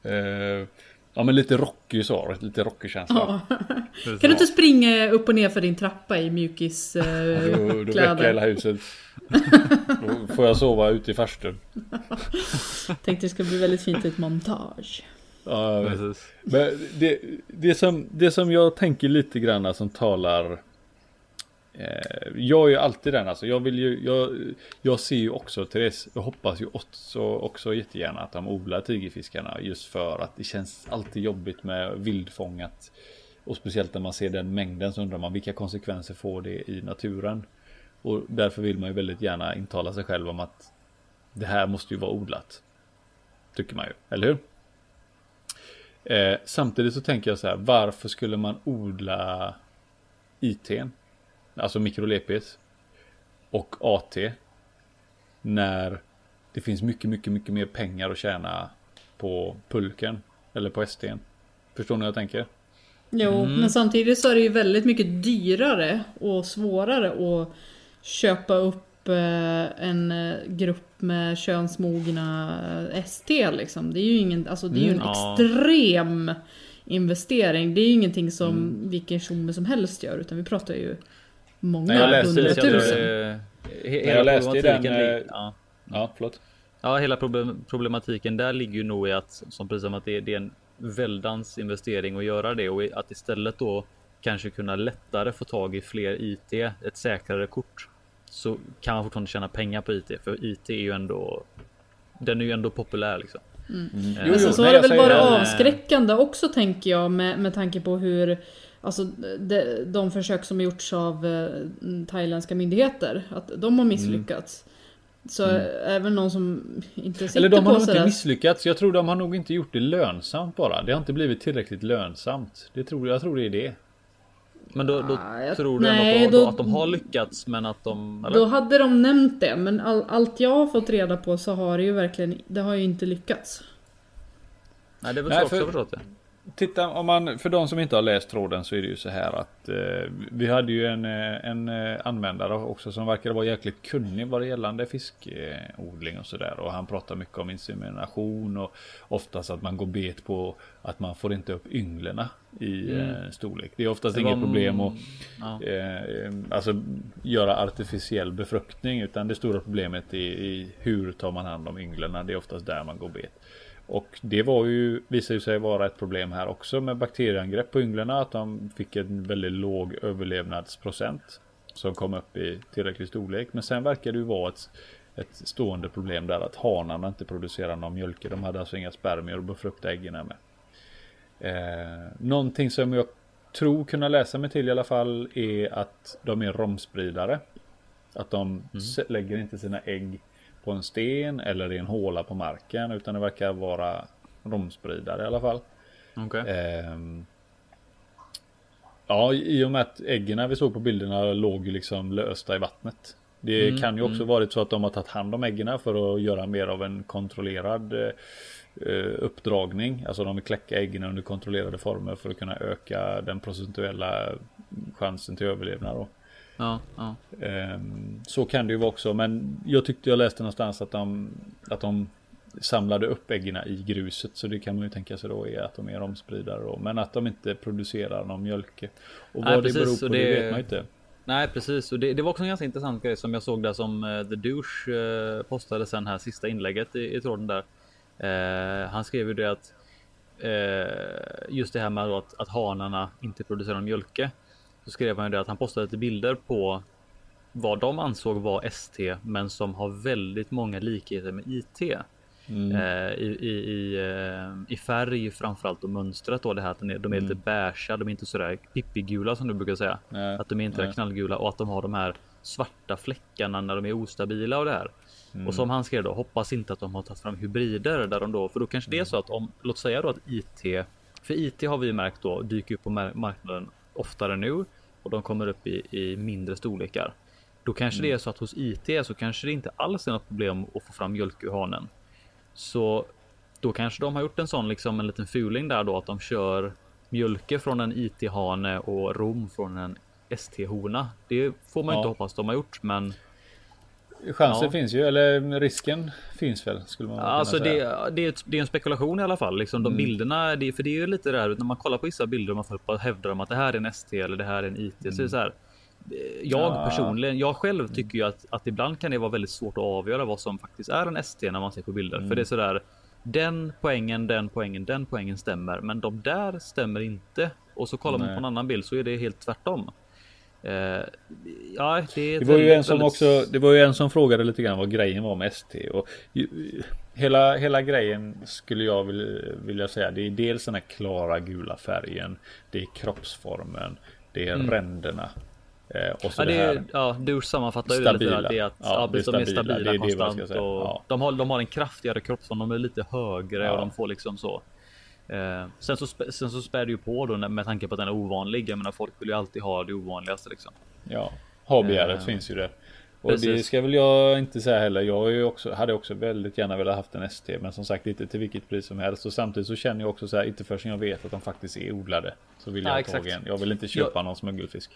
eh, ja men lite rocky så, lite rocky känsla. Ja. Kan du inte springa upp och ner för din trappa i mjukis eh, Då, då väcker kläder? hela huset. *laughs* Då får jag sova ute i farstun. Tänkte det ska bli väldigt fint i ett montage. Ja. Precis. Men det, det, som, det som jag tänker lite grann som talar Eh, jag är ju alltid den alltså. Jag vill ju jag, jag ser ju också Therese. Jag hoppas ju också, också jättegärna att de odlar tigerfiskarna. Just för att det känns alltid jobbigt med vildfångat. Och speciellt när man ser den mängden så undrar man vilka konsekvenser får det i naturen. Och därför vill man ju väldigt gärna intala sig själv om att det här måste ju vara odlat. Tycker man ju, eller hur? Eh, samtidigt så tänker jag så här, varför skulle man odla IT? Alltså mikrolepis och AT när det finns mycket, mycket, mycket mer pengar att tjäna på pulken eller på ST. Förstår ni vad jag tänker? Jo, men samtidigt så är det ju väldigt mycket dyrare och svårare att köpa upp eh, en eh, grupp med könsmogna eh, ST liksom. Det är ju ingen, alltså det är ju en Mm, ja. extrem investering. Det är ju ingenting som vilken tjomme som helst gör, utan vi pratar ju många Nej, jag läste hundratusen. det- he- jag Hela läste i den, problematiken eh, ja. Ja, förlåt. Ja, hela problem, problematiken där ligger ju nog i att som precis som att det, det är en väldans investering att göra det och att istället då kanske kunna lättare få tag i fler IT, ett säkrare kort. Så kan man fortfarande tjäna pengar på IT för IT är ju ändå. Den är ju ändå populär liksom. Jo, Men sen jo, så nej, har det väl varit avskräckande också tänker jag med, med tanke på hur Alltså de, de försök som gjorts av eh, thailändska myndigheter, att de har misslyckats. Så är väl någon som inte sitter Eller de har på nog inte misslyckats. Jag tror de har nog inte gjort det lönsamt bara. Det har inte blivit tillräckligt lönsamt. Det tror, jag tror det är det. Men då, då Ah, jag- tror du nej, ändå på, då- att de har lyckats men att de... Eller? Då hade de nämnt det, men all, allt jag har fått reda på så har det ju verkligen, det har ju inte lyckats. Nej det är väl Nej, så också för- förstått det. Titta, om man, för de som inte har läst tråden så är det ju så här att eh, vi hade ju en, eh, en eh, användare också som verkade vara jäkligt kunnig vad det gällande fiskodling och sådär. Och han pratar mycket om insemination och oftast att man går bet på att man får inte upp ynglerna i eh, storlek. Det är oftast Det var- inget problem att Ja. eh, alltså, göra artificiell befruktning. Utan det stora problemet är i hur tar man hand om ynglerna. Det är oftast där man går bet. Och det var ju, visade ju sig vara ett problem här också med bakterieangrepp på ynglarna. Att de fick en väldigt låg överlevnadsprocent. Som kom upp i tillräcklig storlek. Men sen verkar det ju vara ett, ett stående problem där att hanarna inte producerar någon mjölke. De hade alltså inga spermier att befrukta äggen med. Eh, någonting som jag tror kunna läsa mig till i alla fall är att de är romspridare. Att de s- lägger inte sina ägg på en sten eller i en håla på marken utan det verkar vara romspridare i alla fall. Okej. Ehm, ja, i och med att äggen vi såg på bilderna låg liksom lösta i vattnet. Det Mm, kan ju också varit så att de har tagit hand om äggen för att göra mer av en kontrollerad eh, uppdragning. Alltså de vill kläcka äggen under kontrollerade former för att kunna öka den procentuella chansen till överlevnad. Då. Ja, ja. Ehm, Så kan det ju vara också, men jag tyckte jag läste någonstans att de, att de samlade upp äggen i gruset. Så det kan man ju tänka sig då är att de är omspridare då. Men att de inte producerar någon mjölke. Och vad Nej, det precis, beror på det... det- vet man ju inte. Nej precis, och det, det var också en ganska intressant grej som jag såg där som eh, The Douche eh, postade sen här sista inlägget i, i tråden där. Eh, han skrev ju det att just det här med att, att hanarna inte producerar mjölke. Så skrev han ju det att han postade lite bilder på vad de ansåg var ST men som har väldigt många likheter med IT. Mm. Eh, i, i, i, eh, I färg framförallt och mönstret då det här att de är, de är lite beiga, de är inte sådär pippigula som du brukar säga. Nej, Att de inte är nej. knallgula och att de har de här svarta fläckarna när de är ostabila och det här. Mm. Och som han skrev då, hoppas inte att de har tagit fram hybrider där de då, för då kanske det är så att om, låt säga då att IT, för IT har vi märkt då dyker upp på mar- marknaden oftare nu och de kommer upp i, i mindre storlekar. Då kanske det är så att hos IT så kanske det inte alls är något problem att få fram mjölk ur hanen. Så då kanske de har gjort en sån liksom en liten fuling där då att de kör mjölke från en IT-hane och rom från en ST-hona. Det får man Ja. inte hoppas de har gjort, men Chansen Ja. finns ju, eller risken finns väl skulle man kunna Alltså säga. det, det, är det är en spekulation i alla fall. Liksom Mm. de bilderna, det, för det är ju lite det här när man kollar på vissa bilder och man får hävdar om att det här är en ST eller det här är en IT. Så är det så här, jag Mm. Ja. personligen, jag själv tycker ju att, att ibland kan det vara väldigt svårt att avgöra vad som faktiskt är en ST när man ser på bilder. Mm. För det är så där, den poängen, den poängen, den poängen stämmer, men de där stämmer inte. Och så kollar man Nej. på en annan bild så är det helt tvärtom. Eh, ja, det, Det var ju en som väldigt- också, det var ju en som frågade lite grann vad grejen var med ST och hela, hela grejen skulle jag vilja, vilja säga. Det är dels den här klara gula färgen. Det är kroppsformen. Det är ränderna. Eh, och så Mm. Ja, det det här. ja, Douche sammanfattar ju lite där, det är att Ja, ja, de är stabila. Det är konstant och Ja. de, har, de har en kraftigare kroppsform, de är lite högre och de får liksom så. Eh, sen så, sen så spär det ju på då med tanke på att den är ovanlig. Jag menar folk vill ju alltid ha det ovanligaste liksom. Ja, habegäret Eh, finns ju där. Och det precis. ska väl jag inte säga heller. Jag också, hade också väldigt gärna velat haft en ST. Men som sagt inte till vilket pris som helst. Och samtidigt så känner jag också så här. Inte förrän jag vet att de faktiskt är odlade. Så vill jag Ja, ha en. Jag vill inte köpa någon smuggelfisk.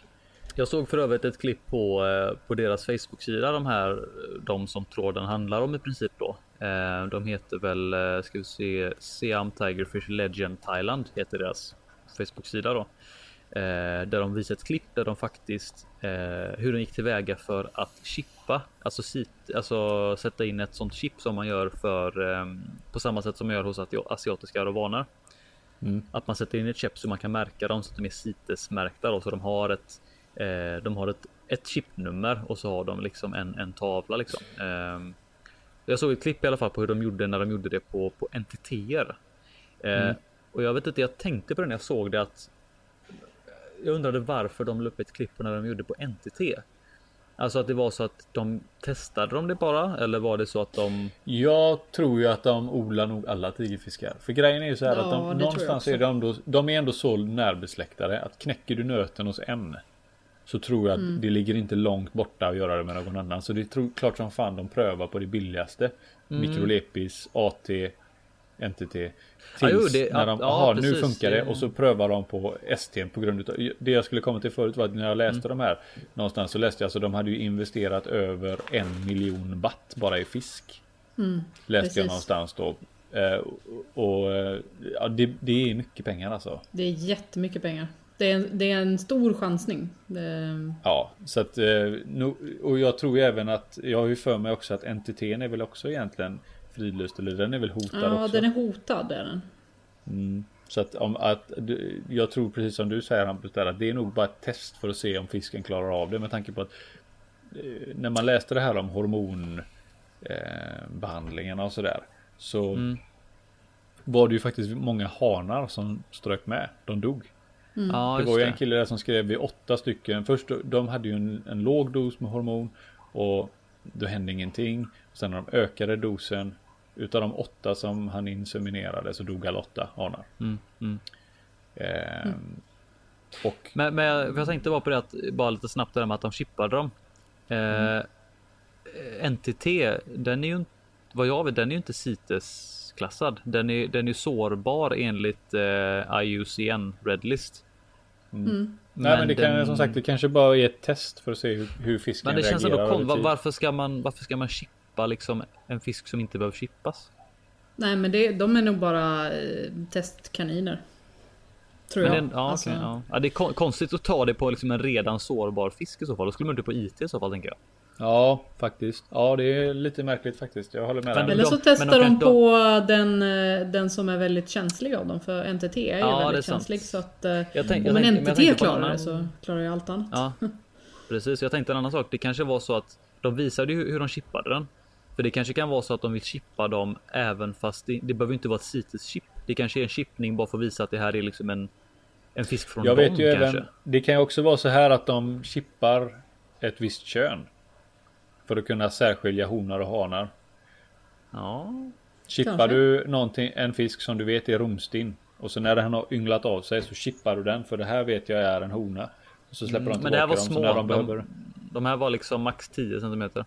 Jag såg för övrigt ett klipp på, eh, på deras Facebook-sida, de här, de som tråden handlar om i princip då. Eh, De heter väl, eh, ska vi se, Siam Tigerfish Legend Thailand heter deras Facebook-sida då. Eh, Där de visar ett klipp där de faktiskt, hur de gick tillväga för att chippa, alltså, sit, alltså sätta in ett sånt chip som man gör för, eh, på samma sätt som man gör hos asi- asiatiska aravaner. Mm. Att man sätter in ett chip så man kan märka dem så att de är CITES-märkta då, så de har ett de har ett, ett chipnummer och så har de liksom en, en tavla liksom. Jag såg ett klipp i alla fall på hur de gjorde när de gjorde det på, på NTTR. Eh, Mm. Och jag vet inte, jag tänkte på det när jag såg det att jag undrade varför de la upp ett klipp på när de gjorde på NTT. Alltså att det var så att de testade de det bara eller var det så att de Jag tror ju att de odlar nog alla tigerfiskar. För grejen är ju så här Ja, att de, någonstans är de, ändå, de är ändå så närbesläktade att knäcker du nöten hos en så tror jag att Mm. det ligger inte långt borta att göra det med någon annan. Så det är tro, klart som fan de prövar på det billigaste. Mm. Mikrolepis, AT, NTT. Tills Ja, jo, det- när de, ja, aha, nu precis, funkar det. det- och så prövar de på ST på grund utav det jag skulle komma till förut var att när jag läste Mm. de här någonstans så läste jag alltså de hade ju investerat över en miljon baht bara i fisk. Mm, Läste jag precis. någonstans då. Eh, och och, ja, det, det är mycket pengar alltså. Det är jättemycket pengar. Det är en, det är en stor chansning. Det, Ja, så att eh, och jag tror ju även att jag har ju för mig också att NTT är väl också egentligen fridlyst eller den är väl hotad ja, också. den är hotad. Är den. Mm. Så att, om, att jag tror precis som du säger Hampus där att det är nog bara ett test för att se om fisken klarar av det med tanke på att eh, när man läste det här om hormon eh, och sådär så Mm. var det ju faktiskt många hanar som strök med. De dog. Ja, det var ju en kille där som skrev vid åtta stycken. Först de hade ju en, en låg dos med hormon och då hände ingenting. Sen när de ökade dosen utav de åtta som han inseminerade så dog alla åtta hanar. Mm, mm. Ehm, Och Men, men jag, jag tänkte bara på det att bara lite snabbt det där med att de chippade dem. Eh, NTT, den är ju vad jag vet, den är ju inte CITES klassad. Den är, den är sårbar enligt eh, IUCN Redlist. Mm. Nej men, det kan den- som sagt det kanske bara är ett test för att se hur, hur fisken Men det känns reagerar ändå kon- över var, varför ska man varför ska man chippa liksom en fisk som inte behöver chippas? Nej men det, de är nog bara eh, testkaniner. Tror Men jag. det, ja, Alltså, okej, ja. ja, det är kon- konstigt att ta det på liksom en redan sårbar fisk i så fall. Då skulle man inte på IT i så fall tänker jag. Ja faktiskt. Ja det är lite märkligt faktiskt. Jag håller med Men. Eller de- så testar de de, på den, eh, den som är väldigt känslig av dem. För NTT är ju Ja, är väldigt sant. känslig. Så att eh, Jag tänk, jag om en NTT klarar det annan- så klarar ju allt annat. Ja, *laughs* precis. Jag tänkte en annan sak. Det kanske var så att de visade ju hur de chippade den. För det kanske kan vara så att de vill chippa dem även fast det, det behöver inte vara ett CITES-chip. Det kanske är en chippning bara för att visa att det här är liksom en, en fisk från Jag dem vet ju kanske. även. Det kan ju också vara så här att de chippar ett visst kön. För att kunna särskilja honor och hanar. Ja, Chippar Kanske. du någonting, en fisk som du vet är romstinn. Och så när den har ynglat av sig så chippar du den för det här vet jag är en hona. Och så släpper de Mm, men tillbaka det här var dem så små. när de, De, behöver. de här var liksom max 10 centimeter.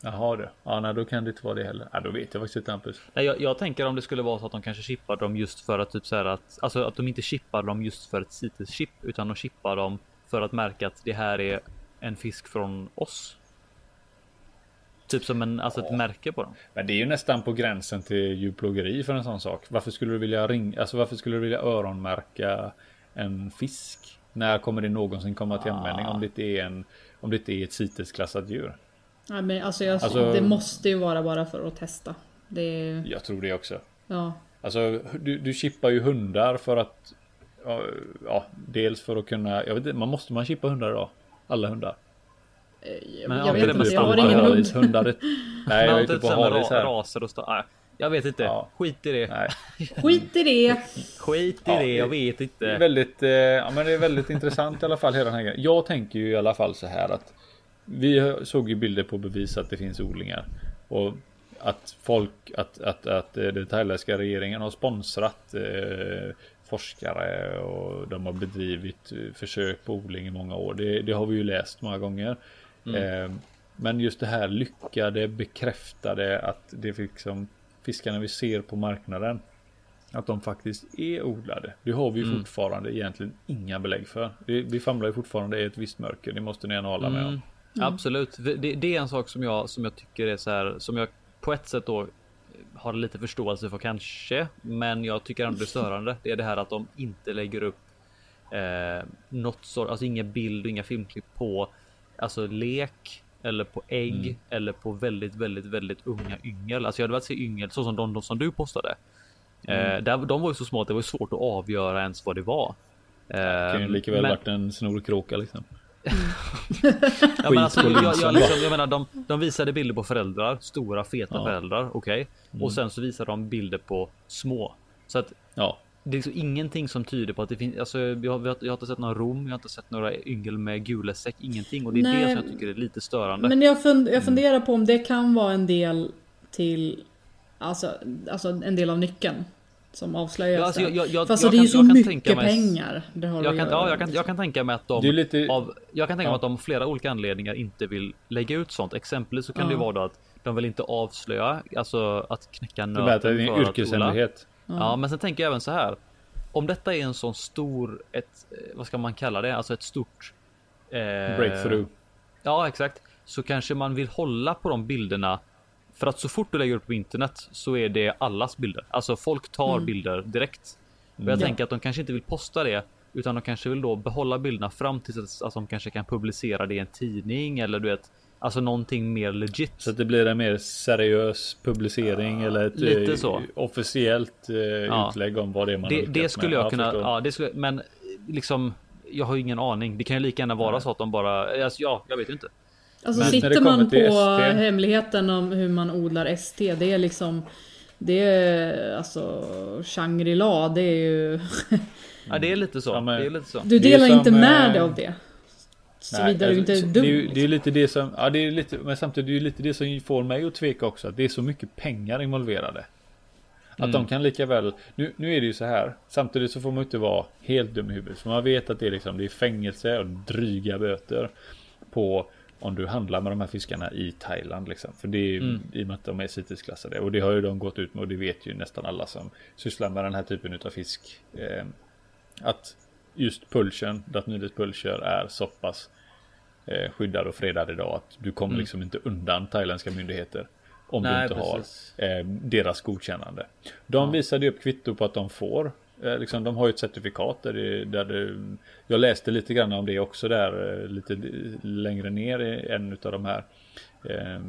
Jaha du. Ja nej då kan det inte vara det heller. Ja då vet jag faktiskt inte Hampus. Nej, jag, jag tänker om det skulle vara så att de kanske chippar dem just för att typ så här att alltså att de inte chippar dem just för ett CITES chip utan de chippar dem för att märka att det här är en fisk från oss. Typ som en, alltså ett märke på dem. Men det är ju nästan på gränsen till djurplågeri för en sån sak. Varför skulle du vilja ringa, alltså varför skulle du vilja öronmärka en fisk? När kommer det någonsin komma till användning om det inte är en, om det inte är ett CITES-klassat djur? Nej, men alltså, jag, Alltså- det måste ju vara bara för att testa. Det är, Jag tror det också. ja. Alltså du, du chippar ju hundar för att ja, ja, dels för att kunna, jag vet inte, man måste man chippa hundar idag? Alla hundar? Jag, Men jag har vet inte jag har ingen att hund. Hundar, nej *laughs* jag är ute inte på halis här. raser och nej, Jag vet inte. Ja. Skit i det. Nej. *laughs* Skit i det! Skit i Ja, det. Jag vet Det är inte. väldigt, eh, ja, men det är väldigt intressant i alla fall hela den här grejen. Jag tänker ju i alla fall så här att vi såg ju bilder på bevis att det finns odlingar och att folk, att, att, att eh, den thailändska regeringen har sponsrat eh, forskare och de har bedrivit eh, försök på odling i många år. Det, det har vi ju läst många gånger. Eh, men just det här lyckade, bekräftade att det liksom fiskarna vi ser på marknaden att de faktiskt är odlade. Det har vi Mm. fortfarande egentligen inga belägg för. Vi, vi famlar ju fortfarande i ett visst mörker. Det måste ni gärna hålla med om. Mm, Absolut. Det, det är en sak som jag, som jag tycker är så här, som jag på ett sätt då har lite förståelse för kanske, men jag tycker ändå det är störande. Det är det här att de inte lägger upp eh, något sort, alltså ingen bild och inga filmklipp på alltså lek eller på ägg Mm. eller på väldigt, väldigt, väldigt unga yngel. Alltså jag hade velat se yngel så som de, de som du postade. Mm. Eh, där, de var ju så små att det var svårt att avgöra ens vad det var. Eh, Det kan ju lika väl men- varit en snorkråka liksom. *laughs* Ja, men alltså, jag, jag, liksom, jag menar, de, de visade bilder på föräldrar, stora feta Ja. föräldrar, okej. Mm. Och sen så visar de bilder på små. Så att Ja, det är liksom ingenting som tyder på att det finns, alltså jag har, jag har inte sett någon rom, jag har inte sett några yngel med gula säck, ingenting. Och det är Nej. det som jag tycker är lite störande. Men jag, fund, Mm. jag funderar på om det kan vara en del till Alltså, alltså en del av nyckeln Som avslöjas Ja, alltså, jag- jag- alltså jag det är ju kan- så mycket tänka mig- pengar det har jag att kan, göra. ja, jag kan, jag kan tänka mig att de det lite... av, jag kan tänka mig Ja. att de av flera olika anledningar inte vill lägga ut sånt. Exempelvis så kan det Ja. vara då att de vill inte avslöja, alltså att knäcka det att det är nöten en för Ja, men sen tänker jag även så här. Om detta är en sån stor, ett, eh, vad ska man kalla det? Alltså ett stort... Eh, Breakthrough. Ja, exakt. Så kanske man vill hålla på de bilderna. För att så fort du lägger upp på internet så är det allas bilder. Alltså folk tar Mm. bilder direkt. Och jag Ja. tänker att de kanske inte vill posta det. Utan de kanske vill då behålla bilderna fram tills att de kanske kan publicera det i en tidning eller du vet. Alltså någonting mer legit. Så att det blir en mer seriös publicering eller ett lite eh, så. officiellt eh, Ja. utlägg om vad det är man har Det, det skulle med. jag kunna, ja det skulle, men liksom jag har ju ingen aning. Det kan ju lika gärna vara Nej. så att de bara, alltså, ja, jag vet ju inte. Alltså Men när sitter det man kommer på till ST. hemligheten om hur man odlar ST, det är liksom Det är alltså Shangri-La, det är ju Ja, det är lite så. Ja, men- det är lite så. Du delar som, inte med eh, dig av det. Såvida du inte är alltså, dum. Det är, det är lite det som, ja det är lite, men samtidigt det är ju lite det som får mig att tveka också. Att det är så mycket pengar involverade. Att Mm. de kan lika väl, nu, nu är det ju så här. Samtidigt så får man inte vara helt dum i huvudet. För man vet att det är liksom, det är fängelse och dryga böter. På om du handlar med de här fiskarna i Thailand. Liksom. För det är ju mm. i och med att de är CITES-klassade. Och det har ju de gått ut med och det vet ju nästan alla som sysslar med den här typen av fisk. Eh, att just pulchen, Datnydis pulcher är så pass eh, skyddad och fredad idag att du kommer mm. liksom inte undan thailändska myndigheter. Om Nej, du inte precis. har eh, deras godkännande. De ja. visade upp kvitto på att de får. Eh, liksom, de har ju ett certifikat där, det, där det, Jag läste lite grann om det också där eh, lite längre ner i en av de här eh,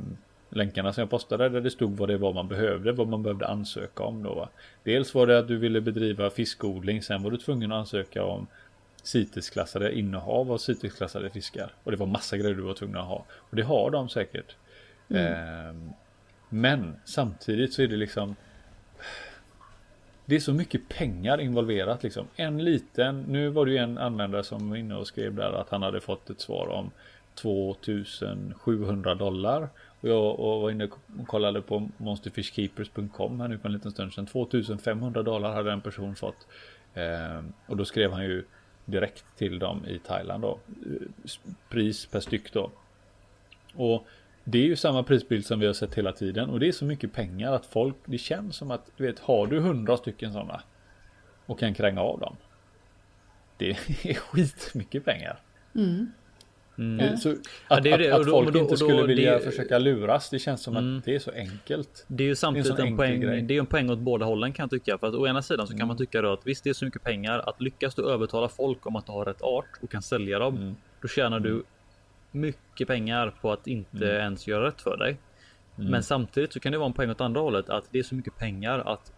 länkarna som jag postade där det stod vad det var man behövde, vad man behövde ansöka om då. Va? Dels var det att du ville bedriva fiskodling, sen var du tvungen att ansöka om CITES-klassade innehav av CITES-klassade fiskar. Och det var massa grejer du var tvungen att ha. Och det har de säkert. Mm. Eh, men samtidigt så är det liksom det är så mycket pengar involverat liksom. En liten, nu var det ju en användare som var inne och skrev där att han hade fått ett svar om 2700 dollar. Och jag var inne och kollade på monsterfishkeepers.com här nu på en liten stund sedan. 2500 dollar hade en person fått. Eh, och då skrev han ju direkt till dem i Thailand då. Pris per styck då. Och det är ju samma prisbild som vi har sett hela tiden och det är så mycket pengar att folk, det känns som att du vet, har du hundra stycken sådana och kan kränga av dem. Det *laughs* är skitmycket pengar. Mm. Mm. Så att, ja, det det. att, att folk då, inte skulle vilja det, försöka luras, det känns som mm. att det är så enkelt. Det är ju samtidigt det är en, en poäng. Grej. Det är en poäng åt båda hållen kan jag tycka. För att å ena sidan så kan man mm. tycka då att visst, det är så mycket pengar att lyckas du övertala folk om att du har rätt art och kan sälja dem. Mm. Då tjänar du mm mycket pengar på att inte mm. ens göra rätt för dig. Mm. Men samtidigt så kan det vara en poäng åt andra hållet att det är så mycket pengar att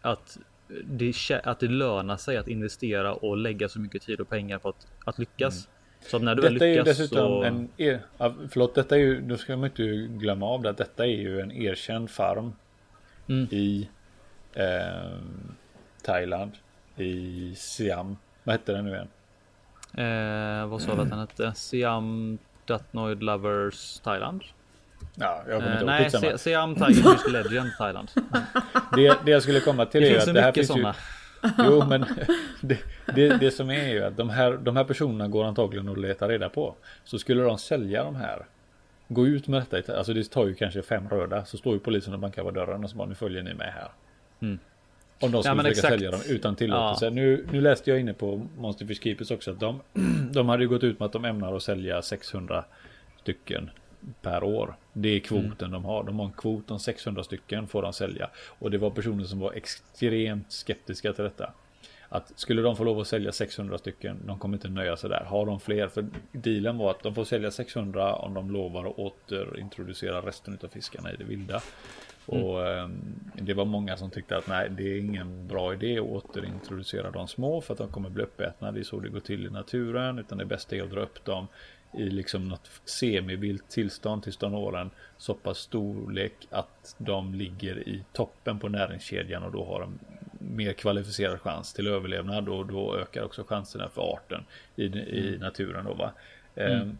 att det, att det lönar sig att investera och lägga så mycket tid och pengar på att, att lyckas. Mm. Så när du detta väl lyckas är ju dessutom så... en, er, förlåt, detta är ju, då ska man inte glömma av det, detta är ju en erkänd farm mm. i eh, Thailand, i Siam. Vad hette den nu igen? Eh, vad sa du att den hette? Siam Datnoid Lovers Thailand? Ja, jag kommer inte eh, Nej, Siam Tiger Legend Thailand. *laughs* det, det jag skulle komma till det är att det här finns såna. ju... Jo, men det, det, det, som är ju att de här, de här personerna går antagligen att leta reda på. Så skulle de sälja de här. Gå ut med detta, alltså det tar ju kanske fem röda. Så står ju polisen och bankar på dörren och så bara nu följer ni med här. Mm. Om de skulle ja, försöka exakt. sälja dem utan tillåtelse. Ja. Nu, nu läste jag inne på Monster Fish Keepers också att de, *clears throat* de hade gått ut med att de ämnar att sälja 600 stycken per år. Det är kvoten mm. de har. De har en kvot om 600 stycken får de sälja. Och det var personer som var extremt skeptiska till detta. Att skulle de få lov att sälja 600 stycken, de kommer inte nöja sig där. Har de fler, för dealen var att de får sälja 600 om de lovar att återintroducera resten av fiskarna i det vilda. Mm. Och eh, det var många som tyckte att nej, det är ingen bra idé att återintroducera de små för att de kommer bli uppätna. Det är så det går till i naturen, utan det bästa är att dra upp dem i liksom något semivilt tillstånd tills de når en så pass storlek att de ligger i toppen på näringskedjan och då har de mer kvalificerad chans till överlevnad och då ökar också chanserna för arten i, i mm. naturen. Då, va? Mm. Um,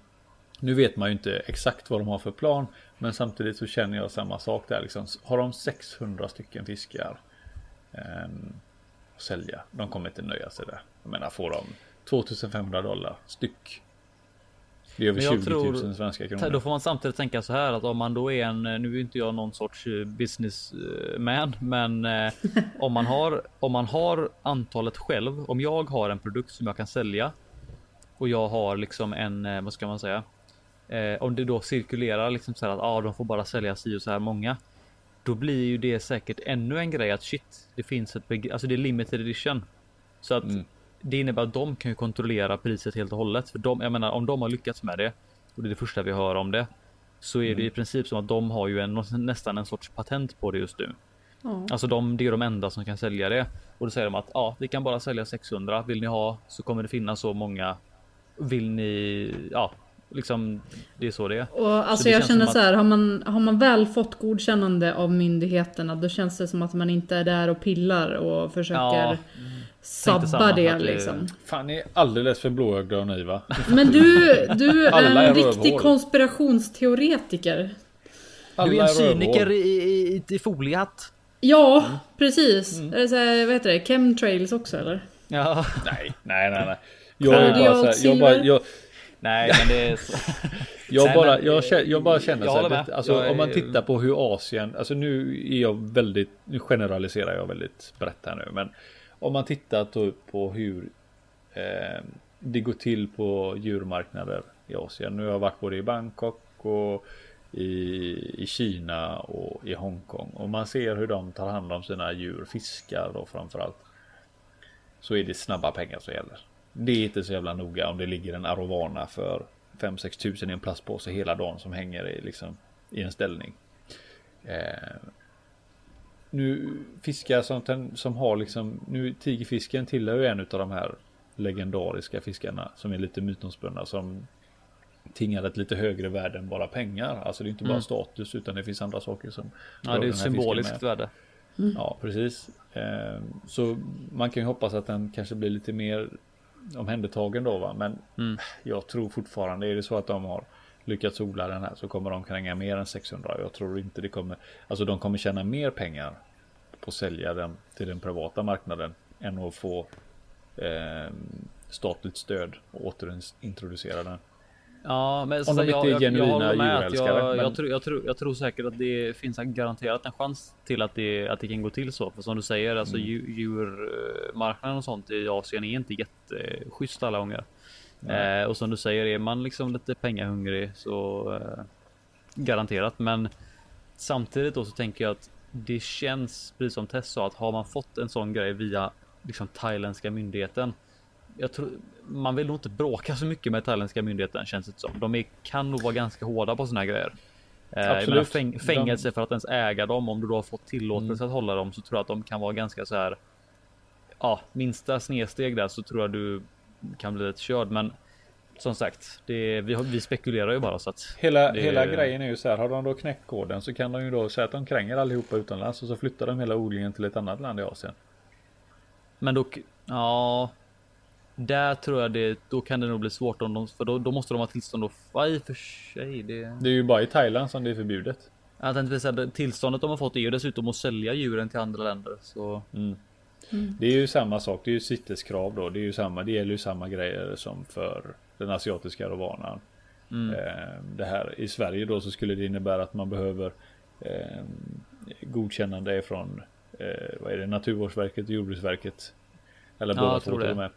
nu vet man ju inte exakt vad de har för plan, men samtidigt så känner jag samma sak där. Liksom. Har de 600 stycken fiskar eh, att sälja, de kommer inte nöja sig där. Jag menar, får de 2500 dollar styck. Det är över 20 000 svenska kronor. Då får man samtidigt tänka så här att om man då är en, nu är inte jag någon sorts eh, businessman, men eh, om man har om man har antalet själv, om jag har en produkt som jag kan sälja och jag har liksom en, eh, vad ska man säga, Eh, om det då cirkulerar liksom så här att ah, de får bara sälja si och så här många. Då blir ju det säkert ännu en grej att shit, det finns ett alltså det är limited edition. Så att mm. Det innebär att de kan ju kontrollera priset helt och hållet. För de, jag menar om de har lyckats med det och det är det första vi hör om det. Så är mm. det i princip som att de har ju en, nästan en sorts patent på det just nu. Mm. Alltså de, det är de enda som kan sälja det. Och då säger de att ja, vi kan bara sälja 600. Vill ni ha så kommer det finnas så många. Vill ni, ja, liksom, det är så det är. Och alltså så jag känner så här, har man, har man väl fått godkännande av myndigheterna då känns det som att man inte är där och pillar och försöker ja, sabba det liksom. Fan, ni är alldeles för blåögda och naiva. Men du, du *laughs* är en är riktig rövhål. konspirationsteoretiker. Alla du är en cyniker i, i, i foliehatt. Ja, mm. precis. Mm. Är så här, vad heter det? Chemtrails också eller? Ja. Nej, nej, nej. nej. Jag, är bara så här, jag, bara, jag, Nej, men det är så. *laughs* Jag, Nej, bara, men, jag, känner, jag bara känner jag så här, med. alltså, Jag om man är- tittar på hur Asien, alltså nu är jag väldigt, nu generaliserar jag väldigt brett här nu, men om man tittar på hur eh, det går till på djurmarknader i Asien. Nu har jag varit både i Bangkok och i, i Kina och i Hongkong och man ser hur de tar hand om sina djur, fiskar då framförallt. Så är det snabba pengar som gäller. Det är inte så jävla noga om det ligger en arovana för 5-6 tusen i en plastpåse hela dagen som hänger i, liksom, i en ställning. Eh, nu fiskar som, som har liksom, nu tigerfisken tillhör ju en av de här legendariska fiskarna som är lite mytomspunna som tingar ett lite högre värde än bara pengar. Alltså det är inte bara Mm. status utan det finns andra saker som Ja, det är ett symboliskt värde. Ja, precis. Eh, Så man kan ju hoppas att den kanske blir lite mer omhändertagen då va. Men Mm. jag tror fortfarande, är det så att de har lyckats odla den här så kommer de kränga mer än 600. Jag tror inte det kommer, alltså de kommer tjäna mer pengar på att sälja den till den privata marknaden än att få eh, statligt stöd och återintroducera den. Ja, men inte är jag, jag, jag håller med att Jag, men- jag, tror, jag, tror, jag tror säkert att det finns garanterat en chans till att det, att det kan gå till så. För som du säger, alltså Mm. djur- djurmarknaden och sånt i Asien är inte jätteschysst alla gånger. Eh, och som du säger, är man liksom lite pengahungrig så eh, garanterat. Men samtidigt då så tänker jag att det känns, precis som Tess sa, att har man fått en sån grej via liksom thailändska myndigheten. Jag tror man vill nog inte bråka så mycket med thailändska myndigheten känns det som. De är, kan nog vara ganska hårda på såna här grejer. Eh, fäng, fängelse för att ens äga dem. Om du då har fått tillåtelse Mm. att hålla dem så tror jag att de kan vara ganska så här. Ja, minsta snedsteg där så tror jag du kan bli lite körd. Men som sagt, det, vi, vi spekulerar ju bara så att Hela, Det- hela grejen är ju så här, har de då knäckt koden så kan de ju då säga att de kränger allihopa utomlands och så flyttar de hela odlingen till ett annat land i Asien. Men då, ja. Där tror jag det, då kan det nog bli svårt om de, för då, då måste de ha tillstånd och, ja, i för sig det. Det är ju bara i Thailand som det är förbjudet. Jag tänkte säga tillståndet de har fått är ju dessutom att sälja djuren till andra länder. Så Mm. Det är ju samma sak, det är ju CITES-krav då. Det är ju samma, det gäller ju samma grejer som för den asiatiska rovanan. mm. Eh, Det här i Sverige då så skulle det innebära att man behöver eh, godkännande från eh, vad är det, Naturvårdsverket och Jordbruksverket. Eller Ja, båda två till och med.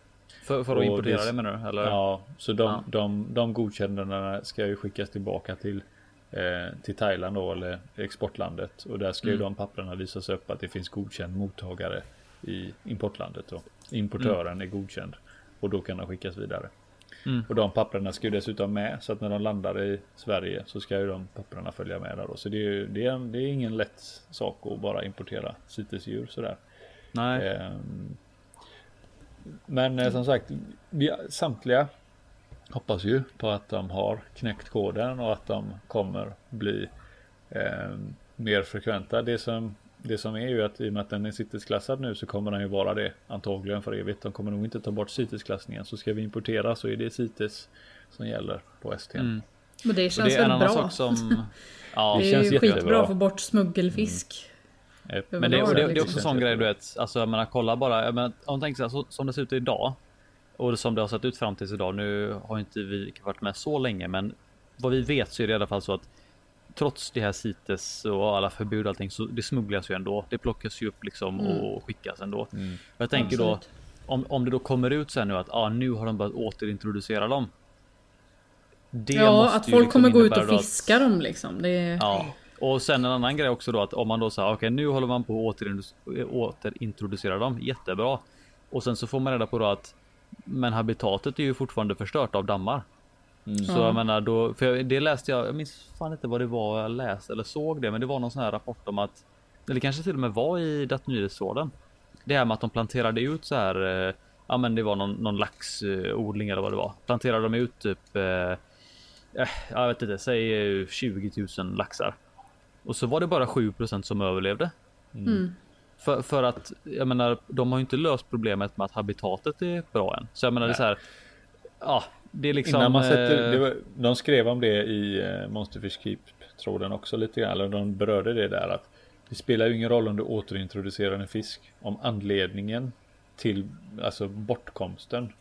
För, för att importera det- det menar du? Eller? Ja, så de, Ja. de, de godkännandena ska ju skickas tillbaka till, eh, till Thailand då, eller exportlandet. Och där ska ju Mm. de papperna visas upp att det finns godkänd mottagare i importlandet. Då. Importören är godkänd och då kan de skickas vidare. Mm. Och de papperna ska ju dessutom med så att när de landar i Sverige så ska ju de papperna följa med där då. Så det är, ju- det är, det är ingen lätt sak att bara importera CITES-djur sådär. Nej. Ehm, Men eh, som sagt, vi samtliga hoppas ju på att de har knäckt koden och att de kommer bli ehm, mer frekventa. Det som, det som är ju att i och med att den är CITES-klassad nu så kommer den ju vara det antagligen för evigt. De kommer nog inte ta bort CITES-klassningen. Så ska vi importera så är det CITES som gäller på ST. Mm. Men det Och känns det är en väl annan bra. sak som... *laughs* Ja, det, det är känns ju jättebra. skitbra att få bort smuggelfisk. Eh, Men det, det, det är också en sån grej du vet. Alltså jag menar kolla bara. Jag menar, om du tänker så, här, så som det ser ut idag. Och som det har sett ut fram tills idag. Nu har inte vi varit med så länge. Men vad vi vet så är det i alla fall så att. Trots det här CITES och alla förbud och allting så det smugglas ju ändå. Det plockas ju upp liksom Mm. och skickas ändå. Mm. Jag tänker då Absolut. om, om det då kommer ut så här nu att ah, nu har de börjat återintroducera dem. Det Ja, måste att folk liksom kommer gå ut och då att- fiska dem liksom. Det. Ja, och sen en annan grej också då att om man då säger okej, nu håller man på att återintrodu- återintroducera dem. Jättebra. Och sen så får man reda på då att men habitatet är ju fortfarande förstört av dammar. Mm. Så Ja. jag menar då, för jag- det läste jag, jag minns fan inte vad det var jag läste eller såg det, men det var någon sån här rapport om att, eller kanske till och med var i Dat Nyhetsråden. Det här med att de planterade ut så här, eh, ja men det var någon, någon laxodling eller vad det var. Planterade de ut typ, eh, eh, jag vet inte, säg eh, 20 000 laxar. Och så var det bara 7% som överlevde. Mm. För, för att jag menar, de har ju inte löst problemet med att habitatet är bra än. Så jag menar, det är så här. Ja, det är liksom. Innan man sätter, eh, det var, de skrev om det i eh, Monsterfish Keep-tråden också lite grann. Eller de berörde det där att det spelar ju ingen roll om du återintroducerar en fisk. Om anledningen till alltså bortkomsten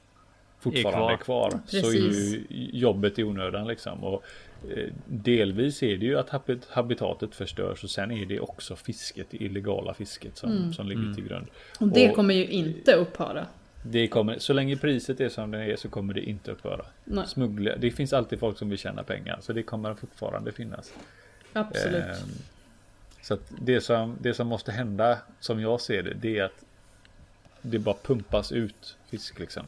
fortfarande är kvar, så är ju jobbet i onödan liksom. Och delvis är det ju att habit- habitatet förstörs och sen är det också fisket, det illegala fisket som, som ligger till grund. Och det Och- kommer ju inte upphöra. Det kommer, så länge priset är som det är så kommer det inte upphöra. Nej. Smuggla, det finns alltid folk som vill tjäna pengar så det kommer fortfarande finnas. Absolut. Ehm, Så att det som, det som måste hända som jag ser det, det är att det bara pumpas ut fisk liksom.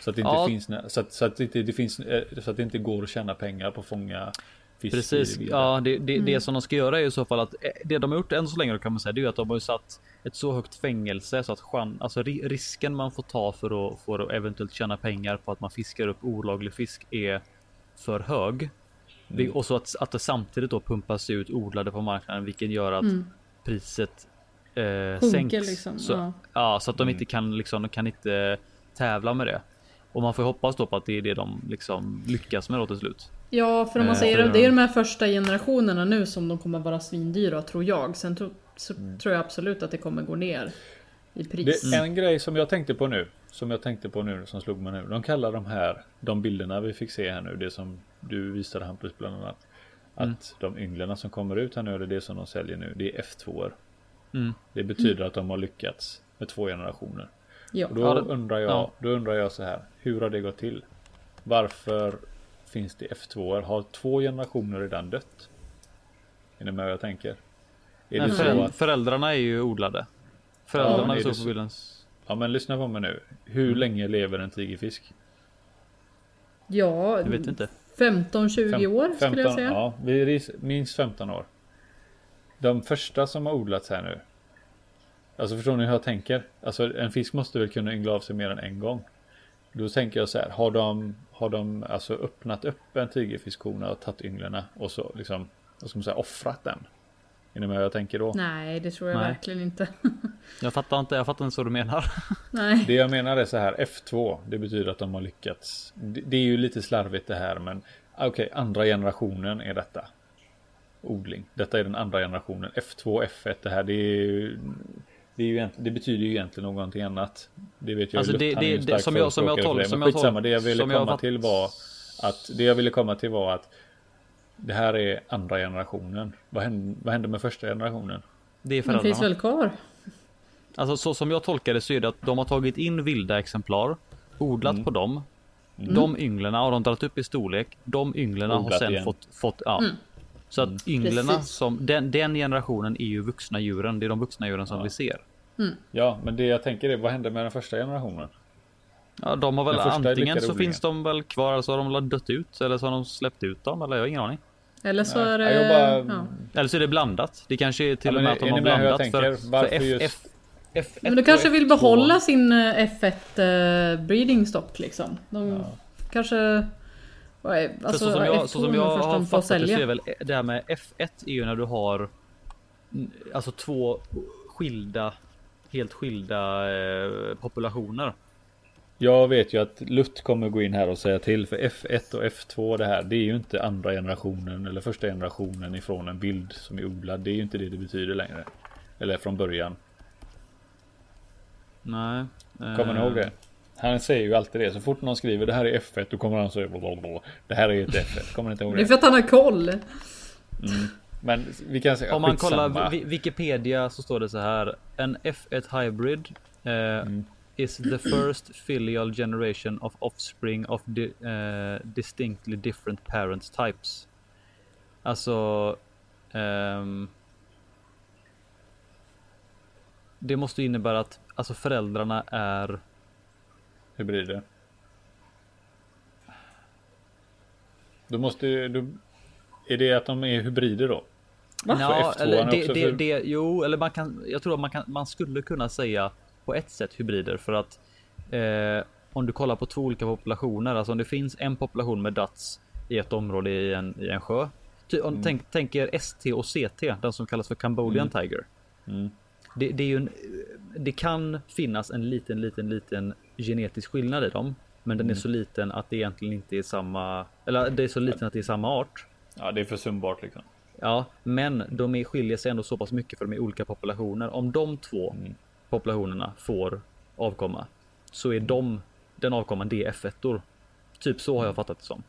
Så att det inte Ja. finns, så att, så att det inte det finns, eh, så att det inte går att tjäna pengar på att fånga fisk. Precis, ja det, det, det som de ska göra är ju i så fall att eh, det de har gjort än så länge kan man säga det är ju att de har ju satt ett så högt fängelse så att chan, alltså ri- risken man får ta för att, för att eventuellt tjäna pengar på att man fiskar upp olaglig fisk är för hög. Det- Och så att, att det samtidigt då pumpas ut odlade på marknaden vilket gör att priset eh, sänks. liksom, Så, ja. ja. så att de inte kan liksom, de kan inte tävla med det. Och man får ju hoppas då på att det är det de liksom lyckas med då till slut. Ja, för om man Eh, säger det, det är de här första generationerna nu som de kommer vara svindyra tror jag. Sen tro, så Mm. tror jag absolut att det kommer gå ner i pris. Det är en grej som jag tänkte på nu. Som jag tänkte på nu som slog mig nu. De kallar de här, de bilderna vi fick se här nu. Det som du visade Hampus bland annat. Att de ynglarna som kommer ut här nu, eller det som de säljer nu, det är F2. Mm. Det betyder att de har lyckats med två generationer. Ja. Och då Ja, undrar jag, ja. då undrar jag så här. Hur har det gått till? Varför finns det F2? Har två generationer redan dött? Är ni med vad jag tänker? Är det Nej, så föräld- att, Föräldrarna är ju odlade. Ja, Föräldrarna är det såg så? på bilden. ja men lyssna på mig nu. Hur Mm. länge lever en tigerfisk? ja, Jag vet inte. 15-20 Fem- år skulle jag säga. Ja, vi minst 15 år. De första som har odlats här nu. Alltså förstår ni hur jag tänker? Alltså en fisk måste väl kunna yngla av sig mer än en gång. Då tänker jag så här. Har de, har de alltså öppnat upp en tigerfiskhona och tagit ynglarna och så liksom, vad ska man säga, offrat den? Är ni med jag tänker då? Nej, det tror jag Nej. verkligen inte. *laughs* Jag fattar inte. Jag fattar inte vad du menar. Nej. Det jag menar är så här, F2, det betyder att de har lyckats. Det, det är ju lite slarvigt det här, men okej, andra generationen är detta. Odling. Detta är den andra generationen. F2, F1, det här, det är ju... Det, är ju det betyder ju egentligen någonting annat. Det vet jag Alltså, det- det- det- som jag- som jag förespråkare tol- för det, som men jag skitsamma, det jag ville jag komma fatt- till var att det jag ville komma till var att det här är andra generationen. Vad hände, vad hände med första generationen? Det är Den finns föräldrarna. väl kvar? Alltså så som jag tolkar det så är det att de har tagit in vilda exemplar, odlat Mm. på dem. De ynglarna har de dragit upp i storlek. De ynglarna har sen igen. fått, fått ja. Så att ynglarna Precis. som den, den generationen är ju vuxna djuren. Det är de vuxna djuren som vi ser. Ja, men det jag tänker är vad hände med den första generationen? Ja, de har väl Den första antingen lyckade så odlingen. finns de väl kvar eller så har de väl dött ut eller så har de släppt ut dem eller jag har ingen aning. Eller så är det... jag bara- ja. Eller så är det blandat. Det kanske är till Ja, och men med att de är har ni med hur jag blandat för, tänker? Varför för F, just- F, F1 Men du och kanske vill F2 behålla sin eh, F1 eh, breeding stock liksom? De kanske... För Alltså så som jag, F2 så som jag har fattat det så är väl det här med F1 är ju när du har alltså två skilda, helt skilda eh, populationer. Jag vet ju att Lutt kommer gå in här och säga till för F1 och F2 det här. Det är ju inte andra generationen eller första generationen ifrån en bild som är odlad. Det är ju inte det det betyder längre. Eller från början. Nej. Kommer ni eh, ihåg det? Han säger ju alltid det. Så fort någon skriver det här är F1 då kommer han säga blablabla. Det här är ett F1. Kommer inte ihåg Det är det? för att han har koll. Men vi kan säga Om man skitsamma. kollar Wi- Wikipedia så står det så här. En F1 hybrid eh, Mm. is the first filial generation of offspring of di eh, distinctly different parents types. Alltså. ehm, det måste ju innebära att alltså föräldrarna är Hybrider. Då måste. Då, är det att de är hybrider då? Ja, F2 eller det, det, för- det, jo, eller man kan, jag tror att man, kan, man skulle kunna säga på ett sätt hybrider för att eh, om du kollar på två olika populationer, alltså om det finns en population med dats i ett område i en, i en sjö. Ty, Mm. om du tänk, tänker ST och CT, den som kallas för Cambodian Tiger. Mm. Det, det är ju en, det kan finnas en liten, liten, liten genetisk skillnad i dem. Men Mm. den är så liten att det egentligen inte är samma, eller det är så liten att det är samma art. Ja, det är försumbart liksom. Ja, men de är, skiljer sig ändå så pass mycket för de är olika populationer. Om de två Mm. populationerna får avkomma så är de den avkomman det är F1. Typ så har jag fattat det som.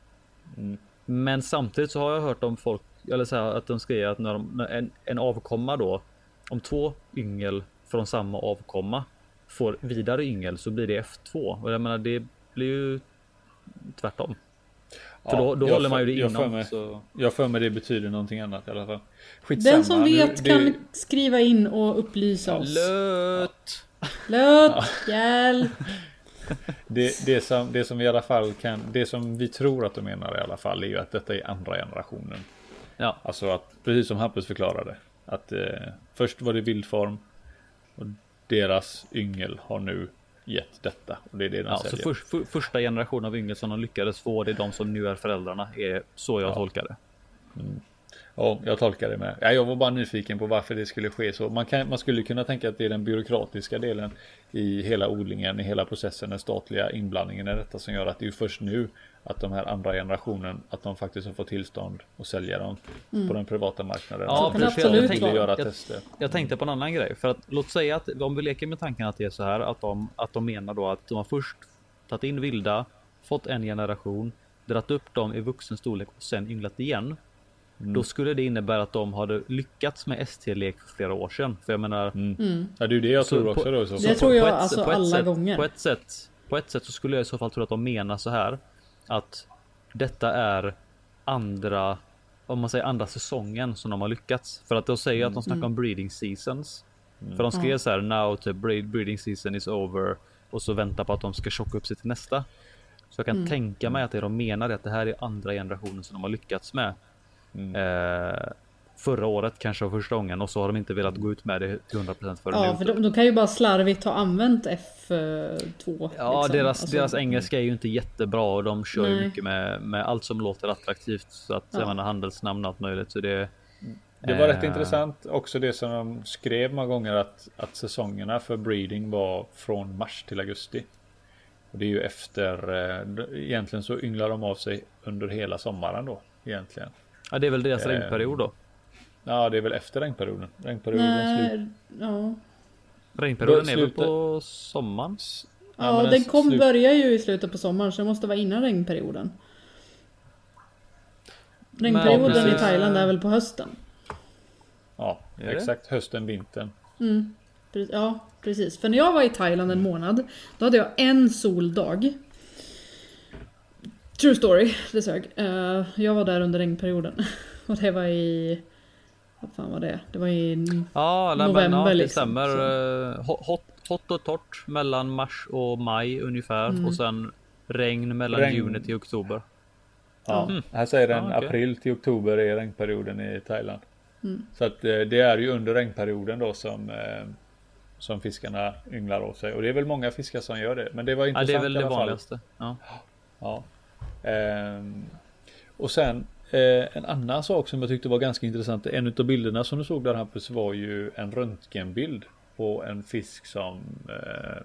Mm. Men samtidigt så har jag hört om folk, eller så här, att de skriver att när, de, när en, en avkomma då, om två yngel från samma avkomma får vidare yngel så blir det F2. Och jag menar det blir ju tvärtom. För då, då håller man ju det jag för inom. mig- Så... Jag för mig det betyder någonting annat i alla fall. Skitsamma. Den som nu- vet det- kan skriva in och upplysa oss. Lött! Lött, hjälp. *laughs* Det, det, som, det som vi i alla fall kan, det som vi tror att de menar i alla fall är ju att detta är andra generationen. Ja, Alltså att, precis som Hampus förklarade, att eh, först var det vildform och deras yngel har nu gett detta och det är det de ja så säljer. för, för, första generationen av yngel som de lyckades få, det är de som nu är föräldrarna. Är så jag Ja. tolkar det. Ja, jag tolkar det med. Ja, jag var bara nyfiken på varför det skulle ske så. Man, kan, man skulle kunna tänka att det är den byråkratiska delen i hela odlingen, i hela processen, den statliga inblandningen i detta som gör att det är ju först nu att de här andra generationen, att de faktiskt har fått tillstånd att sälja dem på den privata marknaden. Ja, Så kan det först absolut de ville vara. göra Jag- tester. Jag tänkte på en annan grej för att låt säga att om vi leker med tanken att det är så här att de att de menar då att de har först tagit in vilda, fått en generation, dratt upp dem i vuxen storlek och sen ynglat igen. Då skulle det innebära att de hade lyckats med ST-lek för flera år sedan. För jag menar, Mm. Ja, det är ju det jag Så tror på- också då. Så Det tror jag ett- alltså på ett alla sätt, gånger. På ett, sätt, på ett sätt så skulle jag i så fall tro att de menar så här att detta är andra om man säger andra säsongen som de har lyckats. För att de säger att de snackar om breeding seasons. För de skrev så här now breed, breeding season is over och så väntar på att de ska tjocka upp sig till nästa. Så jag kan tänka mig att det de menar är att det här är andra generationen som de har lyckats med. Mm. Eh, förra året kanske var första gången och så har de inte velat gå ut med det till 100% förrän Ja, för de, de kan ju bara slarvigt ha använt F2. Ja, liksom. deras, Alltså, deras engelska är ju inte jättebra och de kör ju Nej. mycket med, med allt som låter attraktivt. Så att Ja. jag menar handelsnamn och allt möjligt. Så det, Det var rätt Eh. intressant också det som de skrev många gånger att, att säsongerna för breeding var från mars till augusti. Och det är ju efter, eh, egentligen så ynglar de av sig under hela sommaren då egentligen. Ja, det är väl deras Eh, regnperiod då. Ja, det är väl efter regnperioden. Regnperioden slut. Nej, ja. Regnperioden är väl slutar- på sommaren? Ja, men den kom, slut- börjar ju i slutet på sommaren så det måste vara innan regnperioden. Regnperioden precis. i Thailand är väl på hösten? Ja, exakt. Hösten, vintern. Mm. Ja, precis. För när jag var i Thailand en månad, då hade jag en soldag. True story, det sög. Eh, jag var där under regnperioden. *laughs* Och det var i... Vad fan var det? Det var i... Ja, November ja det liksom, stämmer. Eh, hot- Hot, och torrt mellan mars och maj ungefär. Mm. Och sen regn mellan Regn. juni till oktober. Ja. Mm. Här säger den Ja, okej. april till oktober är regnperioden i Thailand. Mm. Så att eh, det är ju under regnperioden då som som fiskarna ynglar av sig. Och det är väl många fiskar som gör det. Men det var Ja, intressant det är väl det vanligaste. Ja. Ja. Ehm, och sen eh, en annan sak som jag tyckte var ganska intressant. En av bilderna som du såg där Hampus var ju en röntgenbild på en fisk som eh,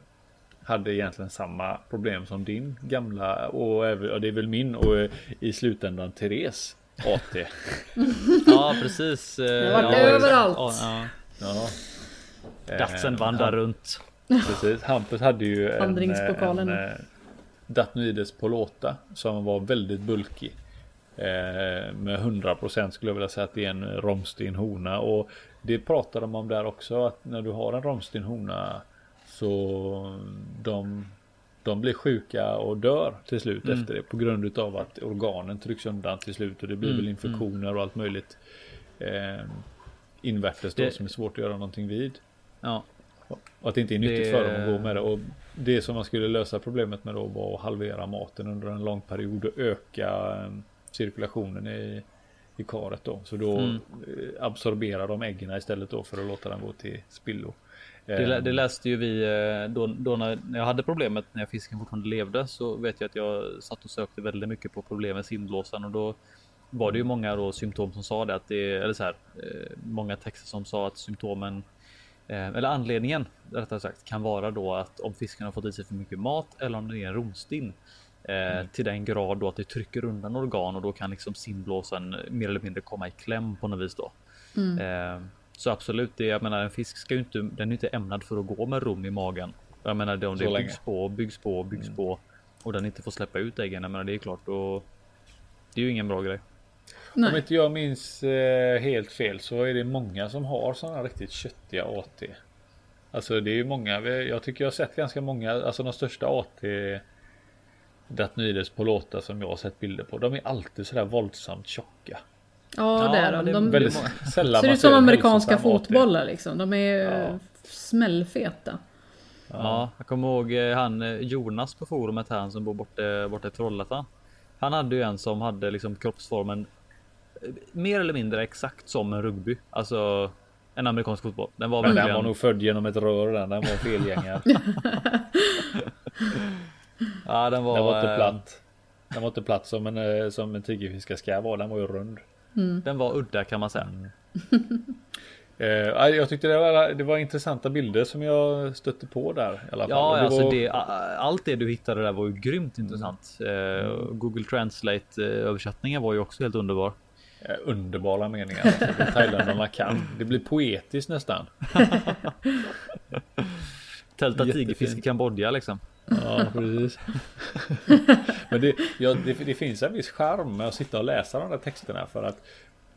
hade egentligen samma problem som din gamla och ja, det är väl min och eh, i slutändan Therese AT. *laughs* ja, precis. Det har varit överallt. Ja, ja. Ja. Datsen vandrar runt. Precis, Hampus hade ju en, Vandringspokalen. en, Datnoides polota som var väldigt bulkig. Eh, med 100% skulle jag vilja säga att det är en romstin hona och det pratar de om där också att när du har en romstin hona så de, de blir sjuka och dör till slut Mm. efter det på grund utav att organen trycks undan till slut och det blir Mm, väl infektioner och allt möjligt eh, invärtes då Det- som är svårt att göra någonting vid. Ja, Och att det inte är nyttigt Det- för dem att gå med det. Och det som man skulle lösa problemet med då var att halvera maten under en lång period och öka eh, cirkulationen i, i karet då. Så då Mm. eh, absorberar de äggen istället då för att låta dem gå till spillo. det, lä- Eh, det läste ju vi eh, då, då när jag hade problemet när fisken fortfarande levde så vet jag att jag satt och sökte väldigt mycket på problem med simblåsan och då var det ju många då symptom som sa det att det eller så här eh, många texter som sa att symptomen eller anledningen rättare sagt kan vara då att om fisken har fått i sig för mycket mat eller om det är en romstinn eh, till den grad då att det trycker undan organ och då kan liksom simblåsan mer eller mindre komma i kläm på något vis då. Eh, så absolut, det, jag menar en fisk ska ju inte, den är inte ämnad för att gå med rom i magen. Jag menar det, om Så det länge. byggs på, byggs på, byggs på. och den inte får släppa ut äggen. Men det är klart då. Det är ju ingen bra grej. Nej. Om inte jag minns eh, helt fel så är det många som har sådana riktigt köttiga AT. Alltså det är ju många. Jag tycker jag har sett ganska många. Alltså de största AT Datnydes på låtar som jag har sett bilder på. De är alltid sådär våldsamt tjocka. Ja, det är de. de väldigt sällan ser ut som amerikanska fotbollar liksom. De är ja. smällfeta. Ja, jag kommer ihåg eh, han eh, Jonas på forumet här som bor borta, borta i Trollhättan. Han hade ju en som hade liksom kroppsformen eh, mer eller mindre exakt som en rugby. Alltså en amerikansk fotboll. Den var, verkligen... den var nog född genom ett rör den. Den var felgängad. *laughs* ja, den var... Den var inte platt. Den var inte platt som en, som en tigerfiska ska vara. Den var ju rund. Mm. Den var udda kan man säga. Mm. Eh, jag tyckte det var, det var intressanta bilder som jag stötte på där. I alla fall. Ja, det alltså var... det, allt det du hittade där var ju grymt intressant. Mm. Eh, Google Translate översättningen var ju också helt underbar. Underbara meningar. Alltså, Thailändarna kan. Det blir poetiskt nästan. *laughs* Tälta tigerfisk i Kambodja liksom. Ja, precis. *laughs* Men det, ja, det, det, finns en viss charm med att sitta och läsa de där texterna för att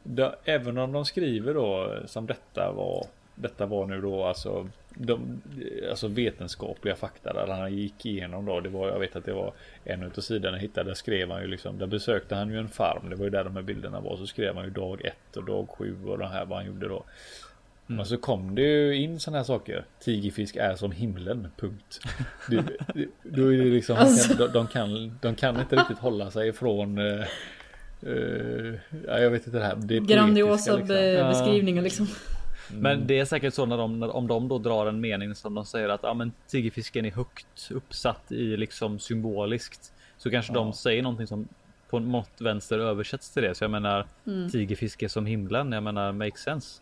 det, även om de skriver då som detta var detta var nu då alltså, de, alltså vetenskapliga fakta där han gick igenom då. Det var, jag vet att det var en av sidorna jag hittade. Där skrev han ju liksom. Där besökte han ju en farm. Det var ju där de här bilderna var. Så skrev han ju dag ett och dag sju och det här vad han gjorde då. Mm. Men så kom det ju in sådana här saker. Tigerfisk är som himlen, punkt. Det, det, då är det liksom, alltså. de, de, kan, de kan inte riktigt hålla sig ifrån uh, uh, ja, jag vet inte det här. Det Grandiosa liksom. beskrivningar liksom. Mm. Men det är säkert så när de, om de då drar en mening som de säger att ja, men tigerfisken är högt uppsatt i liksom symboliskt. Så kanske ja. de säger någonting som på något vänster översätts till det. Så jag menar mm. tigerfiske som himlen. Jag menar makes sense.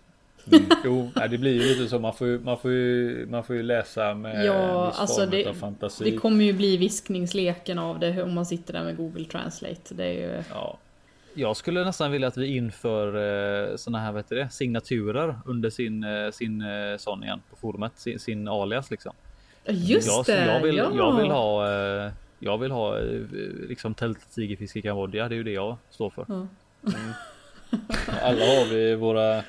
Mm. *laughs* Jo, det blir ju lite så. Man får ju, man får ju, man får ju läsa med ja, viss alltså form det, av fantasi. Det kommer ju bli viskningsleken av det om man sitter där med Google Translate. Det är ju... Ja. Jag skulle nästan vilja att vi inför eh, såna här vet det, signaturer under sin, eh, sin eh, sån igen på forumet, sin, sin alias liksom. Just jag, det, jag vill, ja. jag vill ha eh, jag vill ha eh, liksom tält tigerfisk i Kambodja. Det är ju det jag står för. Mm. Alla har vi våra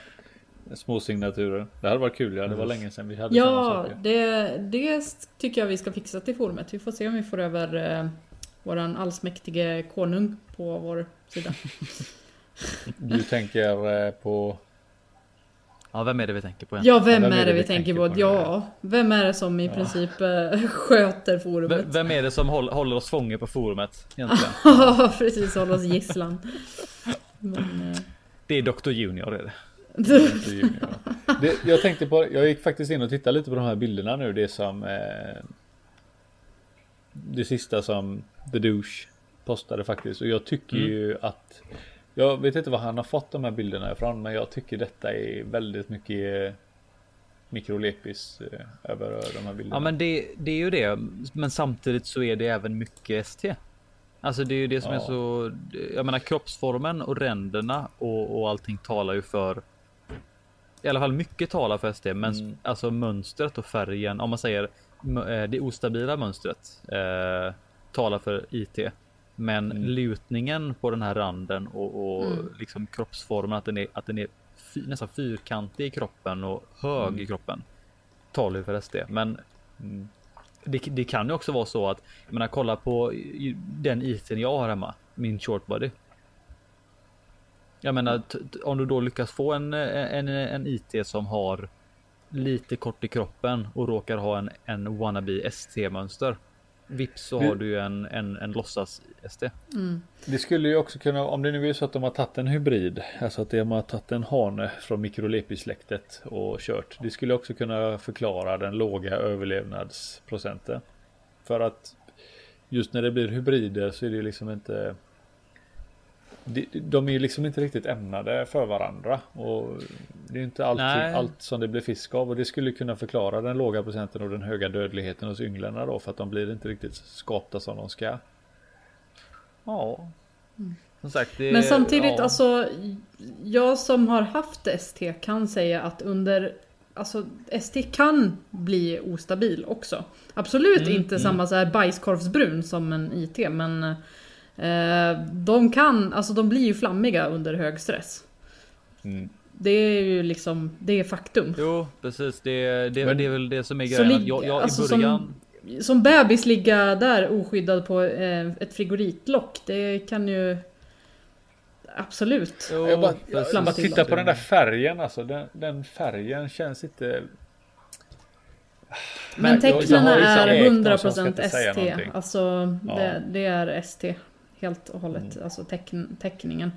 små signaturer. Det hade varit kul. Ja, det var länge sedan vi hade Ja, det, det tycker jag vi ska fixa till forumet. Vi får se om vi får över eh, våran allsmäktige konung på vår sida. Du tänker eh, på? Ja, vem är det vi tänker på? Ja, vem, vem är det vi, vi tänker på? på? Ja, vem är det som i ja. princip äh, *laughs* sköter forumet? V vem är det som håller, håller oss fånge på forumet egentligen? *laughs* Ja, precis. Håller oss gisslan. Men, äh... Det är Dr. Junior är det. det. Jag tänkte på, jag gick faktiskt in och tittade lite på de här bilderna nu. Det som eh, Det sista som The Douche postade faktiskt. Och jag tycker mm. ju att Jag vet inte var han har fått de här bilderna ifrån. Men jag tycker detta är väldigt mycket mikrolepis eh, över de här bilderna. Ja men det, det är ju det. Men samtidigt så är det även mycket ST. Alltså det är ju det som ja. är så. Jag menar kroppsformen och ränderna och, och allting talar ju för. I alla fall mycket talar för ST, men mm. alltså mönstret och färgen. Om man säger eh, det ostabila mönstret eh, talar för IT. Men mm. lutningen på den här randen och, och mm. liksom kroppsformen att den är, att den är fy, nästan fyrkantig i kroppen och hög mm. i kroppen. Talar ju för SD. Men mm, det, det, kan ju också vara så att jag menar kolla på den iten jag har hemma. Min shortbody. Jag menar om du då lyckas få en, en, en IT som har lite kort i kroppen och råkar ha en, en wannabe ST mönster Vips så har du en, en, en låtsas SD. Mm. Det skulle ju också kunna, om det nu är så att de har tagit en hybrid, alltså att de har tagit en hane från mikrolepisläktet och kört. Det skulle också kunna förklara den låga överlevnadsprocenten. För att just när det blir hybrider så är det liksom inte de är ju liksom inte riktigt ämnade för varandra. Och det är inte alltid allt som det blir fisk av. Och det skulle kunna förklara den låga procenten och den höga dödligheten hos ynglarna då. För att de blir inte riktigt skapta som de ska. Ja. Som sagt, det, Men samtidigt, ja. alltså. Jag som har haft ST kan säga att under alltså ST kan bli ostabil också. Absolut Mm, inte samma så här bajskorvsbrun som en IT men eh, de kan, alltså de blir ju flammiga under hög stress. Mm. Det är ju liksom, det är faktum. Jo, precis. Det, det, Men- det är väl det som är Så grejen. lig- Jag, jag, alltså I som- början... Som bebis ligga där oskyddad på eh, ett frigoritlock, det kan ju Absolut. Jo, Jag bara, jag, Flamma bara till titta på den där färgen alltså. Den, den färgen känns inte... Men tecknen är ägt dem, så jag ska 100% inte säga ST. Alltså Ja. det, det är ST. Helt och hållet. Mm. Alltså teckn, teckningen.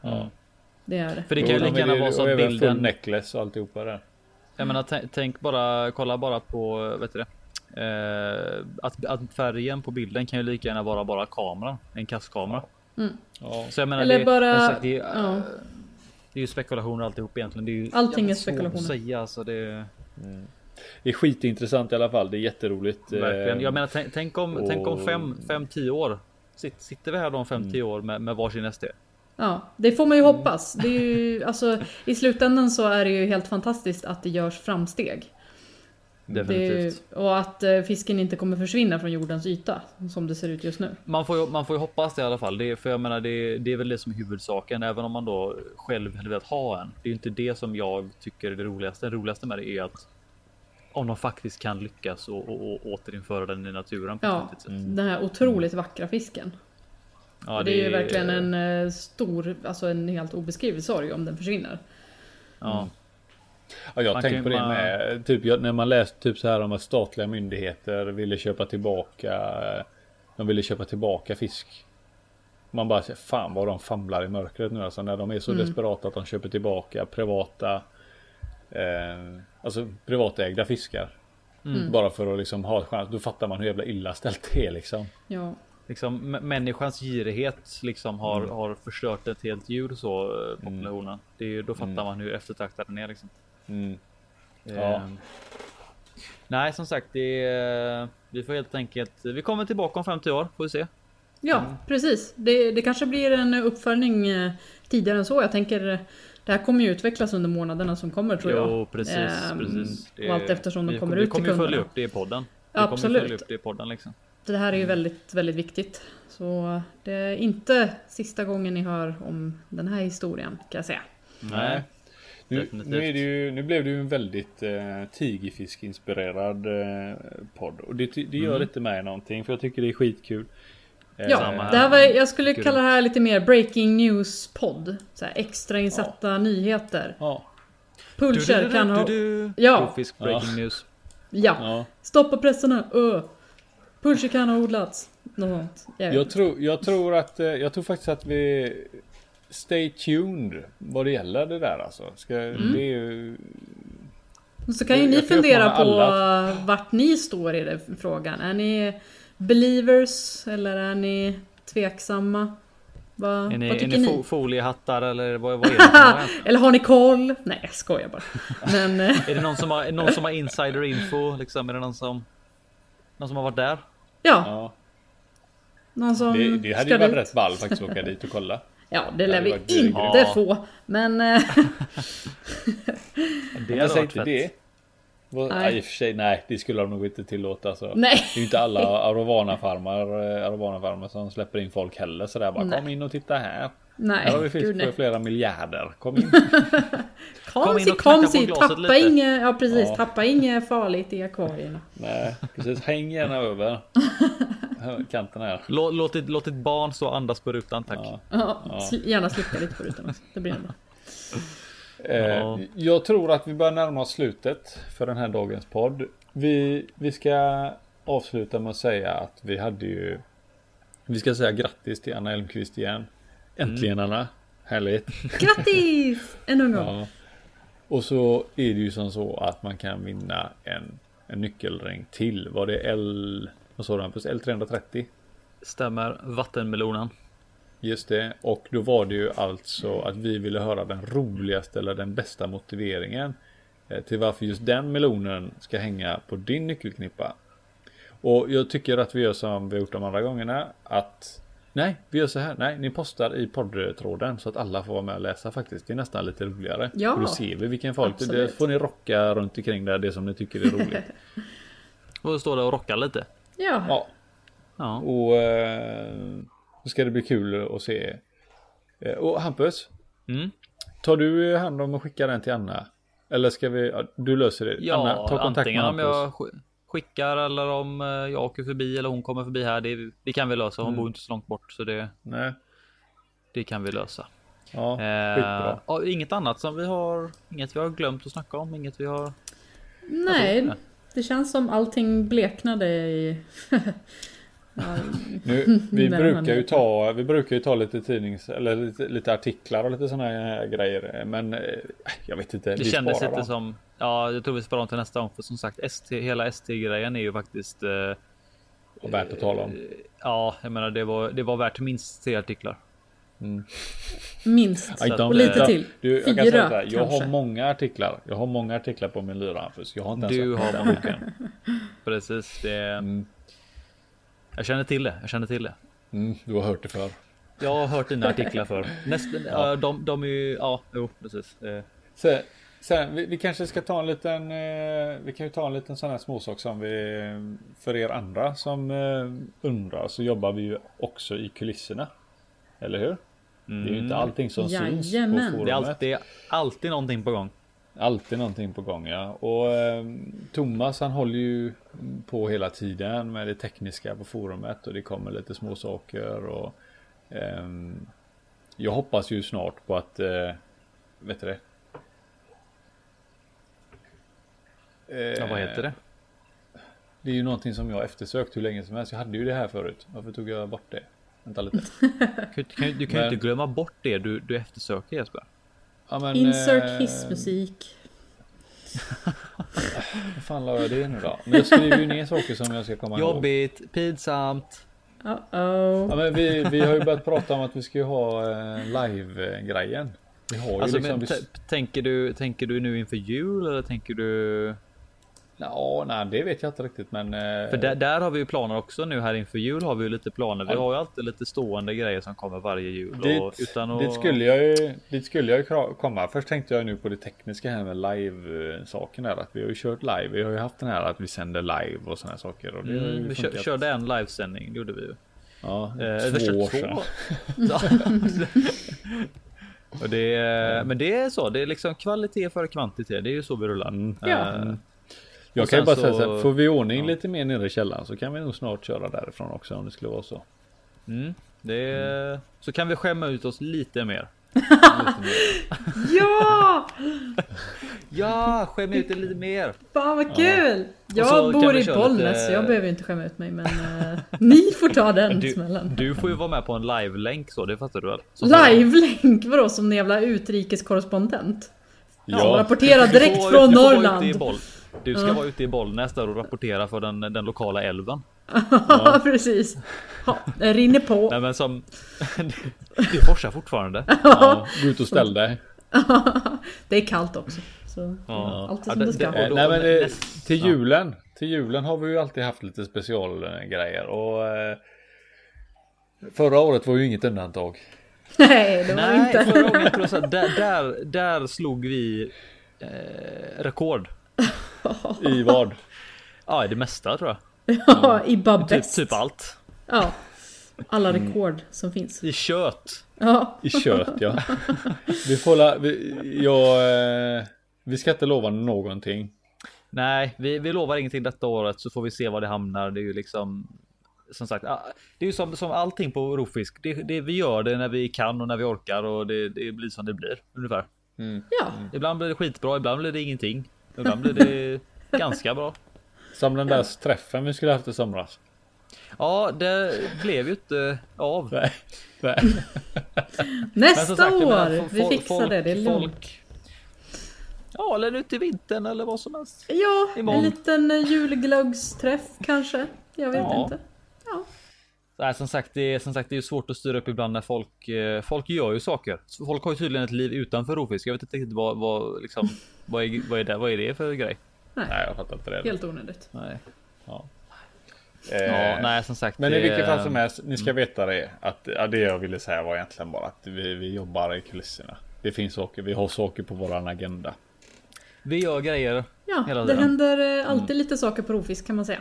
Ja. Det är det. För det kan ju lika gärna vara så och att bilden... full necklace och alltihopa där. Jag menar, tänk, bara, kolla bara på, vet du det? Eh, att, att färgen på bilden kan ju lika gärna vara bara kameran, en kastkamera. Ja. Så jag menar, Eller det, bara- sagt, det, är, ja. det är ju spekulationer alltihop egentligen. Det är ju Allting är spekulationer. att säga alltså. Det, Det är skitintressant i alla fall. Det är jätteroligt. verkligen. Eh, Jag menar, tänk, tänk om, tänk om och- fem, fem, tio år. Sitt, sitter vi här då om fem, tio år med, med varsin ST? Ja, det får man ju hoppas. Det är ju, alltså, I slutändan så är det ju helt fantastiskt att det görs framsteg. Det är, ju- Definitivt. och att eh, fisken inte kommer försvinna från jordens yta. Som det ser ut just nu. Man får, ju, man får ju hoppas det i alla fall. Det, är- för jag menar, det, det är väl det som är huvudsaken. Även om man då själv hade velat ha en. Det är ju inte det som jag tycker är det roligaste. Det roligaste med det är att om de faktiskt kan lyckas och, och, och återinföra den i naturen på Ja, sätt. den här otroligt vackra fisken. Ja, det, är ju verkligen en eh, stor, alltså en helt obeskrivlig sorg om den försvinner. Ja, Ja, jag tänkte på det med. Typ jag, när man läste typ så här om att statliga myndigheter ville köpa tillbaka. De ville köpa tillbaka fisk. Man bara säger fan vad de famlar i mörkret nu alltså när de är så Mm. desperata att de köper tillbaka privata. Eh, alltså privatägda fiskar. Mm. Bara för att liksom ha ett chans. Då fattar man hur jävla illa ställt det är liksom. Ja, liksom människans girighet liksom har, Mm. har förstört ett helt djur så eh, populationen. Det är ju, då fattar Mm. man hur eftertraktad den är liksom. Mm. Ja. Ehm, Nej, som sagt, det är, vi får helt enkelt. Vi kommer tillbaka om 50 år får vi se. ja Mm. precis. Det, det kanske blir en uppföljning eh, tidigare än så. Jag tänker det här kommer ju utvecklas under månaderna som kommer tror jag. Jo, precis, Ehm, precis. och allt eftersom de vi, kommer vi ut till kommer ju följa kunderna. upp det i podden. Vi ju följa absolut. upp det i podden liksom. Det här är ju väldigt, väldigt viktigt. Så det är inte sista gången ni hör om den här historien kan jag säga. Nej, Nu, nu, är det ju, nu blev det ju en väldigt eh, tigerfisk-inspirerad eh, podd. Och det, det gör Mm. inte mig någonting för jag tycker det är skitkul. Eh, Ja, det här var, jag skulle kalla det här lite mer breaking news podd. Så här extra insatta nyheter. Ja, Pulcher kan ha... du, Ja. Profisk breaking news. Ja, ja. stoppa pressarna. Ö. Pulcher kan ha odlats. Något. Jag Jag, tror, jag tror att eh, jag tror faktiskt att vi Stay tuned vad det gäller det där alltså. Ska, Mm. det är ju, Så kan ju Jag- ni fundera på uppmana vart ni står i den frågan. Är ni believers eller är ni tveksamma? Va, Är ni, vad är tycker ni ni? fo- foliehattar eller vad, vad är det? *laughs* eller har ni koll? Nej, jag skojar bara. Men *laughs* eh, Är det någon som har, någon som har insider info? Liksom, är det någon som, någon som har varit där? ja, ja, någon som det, det hade ju varit dit. rätt ball faktiskt att åka dit och kolla. Ja, det lär vi inte få. Men eh, *laughs* Det hade varit inte fett. det. Nej. I och för sig, nej det skulle de nog inte tillåta. Alltså. nej. Det är ju inte alla Arovana-farmar eh, Arovana-farmar som släpper in folk heller sådär bara Nej. kom in och titta här. Nej, Här har vi fisk gud för flera miljarder. Kom in. *laughs* Kom Kom in och knacka kom på si, tappa lite. inget, ja precis, Ja. tappa inget farligt i akvarierna. *laughs* nej, precis. Häng gärna över kanten här. Låt, låt, låt ditt barn stå och andas på rutan tack. Ja. Ja, Gärna slicka lite på rutan också. Det blir bra. Eh, Ja. Jag tror att vi börjar närma oss slutet för den här dagens podd. Vi, vi ska avsluta med att säga att vi hade ju Vi ska säga grattis till Anna Elmqvist igen. Äntligen Anna. Härligt. *laughs* Grattis! Ännu en gång. Ja. Och så är det ju som så att man kan vinna en, en nyckelring till. Var det L... Vad sa du Hampus? L330? Stämmer vattenmelonen. Just det. Och då var det ju alltså att vi ville höra den roligaste eller den bästa motiveringen. eh, Till varför just den melonen ska hänga på din nyckelknippa. Och jag tycker att vi gör som vi gjort de andra gångerna. Att Nej, vi gör så här. Nej, ni postar i poddtråden så att alla får vara med och läsa faktiskt. Det är nästan lite roligare. Ja, Och då ser vi vilken folk. Det absolut. får ni rocka runt omkring där, det som ni tycker är roligt. *laughs* Och stå där och rocka lite. Ja, ja, Ja. och eh, så ska det bli kul att se. Eh, och Hampus, Mm. tar du hand om att skicka den till Anna? Eller ska vi, ja, du löser det. Ja, Anna, ta kontakt antingen med om Hampus. jag sk- skickar eller om eh, jag åker förbi eller hon kommer förbi här. Det, det kan vi lösa. Hon Mm. bor inte så långt bort så det, Nej, det kan vi lösa. ja, Eh, ja, inget annat som vi har. Inget vi har glömt att snacka om. Inget vi har. nej, det. det känns som allting bleknade i... *laughs* Nu, *laughs* vi, brukar ju ta, vi brukar ju ta lite tidnings eller lite, lite artiklar och lite sådana här grejer. Men eh, jag vet inte. Det kändes sparar inte dem. som. Ja, jag tror vi sparar dem till nästa gång. För som sagt, ST, hela ST-grejen är ju faktiskt. Eh, Och värt att tala om. ja, jag menar det var, det var värt minst tre artiklar. minst. Aj, de- Och lite till. Du, jag kan Fyra säga så här, jag har många artiklar. Jag har många artiklar på min lyra. Jag har inte ens Du har boken. Precis. Det, Mm, Jag känner till det. Jag känner till det. mm, du har hört det för. Jag har hört dina artiklar för. Nästan, ja. de, de är ju, ja, jo, precis. Eh, Sen, sen, vi, vi kanske ska ta en liten, eh, vi kan ju ta en liten sån här småsak som vi, för er andra som eh, undrar så jobbar vi ju också i kulisserna. Eller hur? Det är ju inte allting som syns på Jajamän. forumet. Det är alltid, alltid någonting på gång. Alltid någonting på gång ja. Och eh, Thomas han håller ju på hela tiden med det tekniska på forumet och det kommer lite små saker och ehm, Jag hoppas ju snart på att eh, Vet du det? Eh, Ja, vad heter det? Det är ju någonting som jag eftersökt hur länge som helst. Jag hade ju det här förut. Varför tog jag bort det? Vänta lite. *laughs* Du kan, ju- inte glömma bort det du, du eftersöker Jesper. Ja, men, Insert eh, hissmusik. *laughs* Vad fan la jag det nu då? Men jag skriver ju ner saker som jag ska komma ihåg. Jobbigt, pinsamt. Uh-oh. Ja, men vi, vi har ju börjat prata om att vi ska ju ha eh, live-grejen. Vi har ju Alltså, liksom... men, vi- t- tänker, du, tänker du nu inför jul eller tänker du? Ja, nej, det vet jag inte riktigt men... eh, För där, där har vi ju planer också nu här inför jul har vi ju lite planer. Vi har ju alltid lite stående grejer som kommer varje jul. dit, och, utan att... dit, skulle jag ju, dit skulle jag ju komma. Först tänkte jag nu på det tekniska här med live-saken där. Att vi har ju kört live. Vi har ju haft den här att vi sänder live och sådana saker. Och det Mm, vi funkat. körde en livesändning, det gjorde vi ju. Ja, Eh, två år sedan. *laughs* Och det, är- men det är så, det är liksom kvalitet före kvantitet. Det är ju så vi rullar. Mm. Ja. Eh, Jag kan ju bara säga så- så här, får vi ordning ja. lite mer nere i källaren så kan vi nog snart köra därifrån också om det skulle vara så. Mm, det är, Så kan vi skämma ut oss lite mer. *laughs* Ja! *laughs* Ja, skäm ut det lite mer. Fan vad kul! så Jag bor i Bollnäs lite- så jag behöver inte skämma ut mig men eh, ni får ta den Du, smällen. du får ju vara med på en live-länk så, det fattar du väl? Så- Live-länk vadå som en jävla utrikeskorrespondent? Som Ja, rapporterar *laughs* Du direkt får- från du får vara Norrland. Du ska Ja. vara ute i Bollnäs där och rapportera för den, den lokala älven. *laughs* Ja precis. Ja, det rinner på. Nej men som... *laughs* det forsar fortfarande. *laughs* ja, gå ut och ställ dig. Det är kallt också. Så Ja. allt är Ja, som det- ska. det- Eh, då- nej men eh, till julen. Till julen har vi ju alltid haft lite specialgrejer och eh, Förra året var ju inget undantag. Nej det var Nej, inte. förra här, där, där, där slog vi eh, rekord. I *laughs* vad? Ja, i det mesta tror jag. Ja, i Typ, Babest. typ allt. Ja. Alla Mm. rekord som finns. I kött. Ja. I kött ja. *laughs* Vi får la, vi, jag, eh, vi ska inte lova någonting. Nej, vi, vi lovar ingenting detta året så får vi se var det hamnar. Det är ju liksom som sagt, det är ju som, som allting på rovfisk. Det, det, vi gör det när vi kan och när vi orkar och det, det blir som det blir ungefär. Ja. Ibland blir det skitbra, ibland blir det ingenting. Ibland blir det ganska bra. Som den där träffen vi skulle haft i somras. Ja, det blev ju inte av. Nej. Nej. Nästa sagt, år! fo- Vi fixar folk- det, det är lugnt. folk- Ja, eller nu till vintern eller vad som helst. Ja, Imorgon. en liten julglöggsträff kanske. Jag vet Ja. inte. Ja. Nej, som sagt, det är som sagt, det är svårt att styra upp ibland när folk. Eh, folk gör ju saker. Folk har ju tydligen ett liv utanför rovfisk. Jag vet inte riktigt vad, vad liksom. *laughs* Vad är, vad är det? Vad är det för grej? Nej jag fattar inte det. Helt onödigt. Nej. Ja. Ja, nej som sagt. Men i vilket fall som helst, ni ska veta det. Att ja, det jag ville säga var egentligen bara att vi, vi jobbar i kulisserna. Det finns saker, vi har saker på våran agenda. Vi gör grejer. Ja, Hela det händer eh, alltid lite saker på rovfisk kan man säga.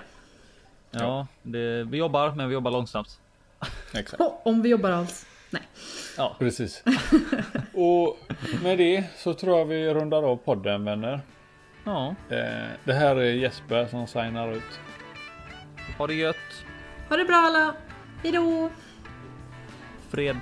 Ja, det, vi jobbar, men vi jobbar långsamt. *laughs* Exakt. Oh, om vi jobbar alls. Nej. Ja, Precis. *laughs* Och med det så tror jag vi rundar av podden vänner. ja. Eh, det här är Jesper som signar ut. Ha det gött. Ha det bra alla. Hejdå! Fred.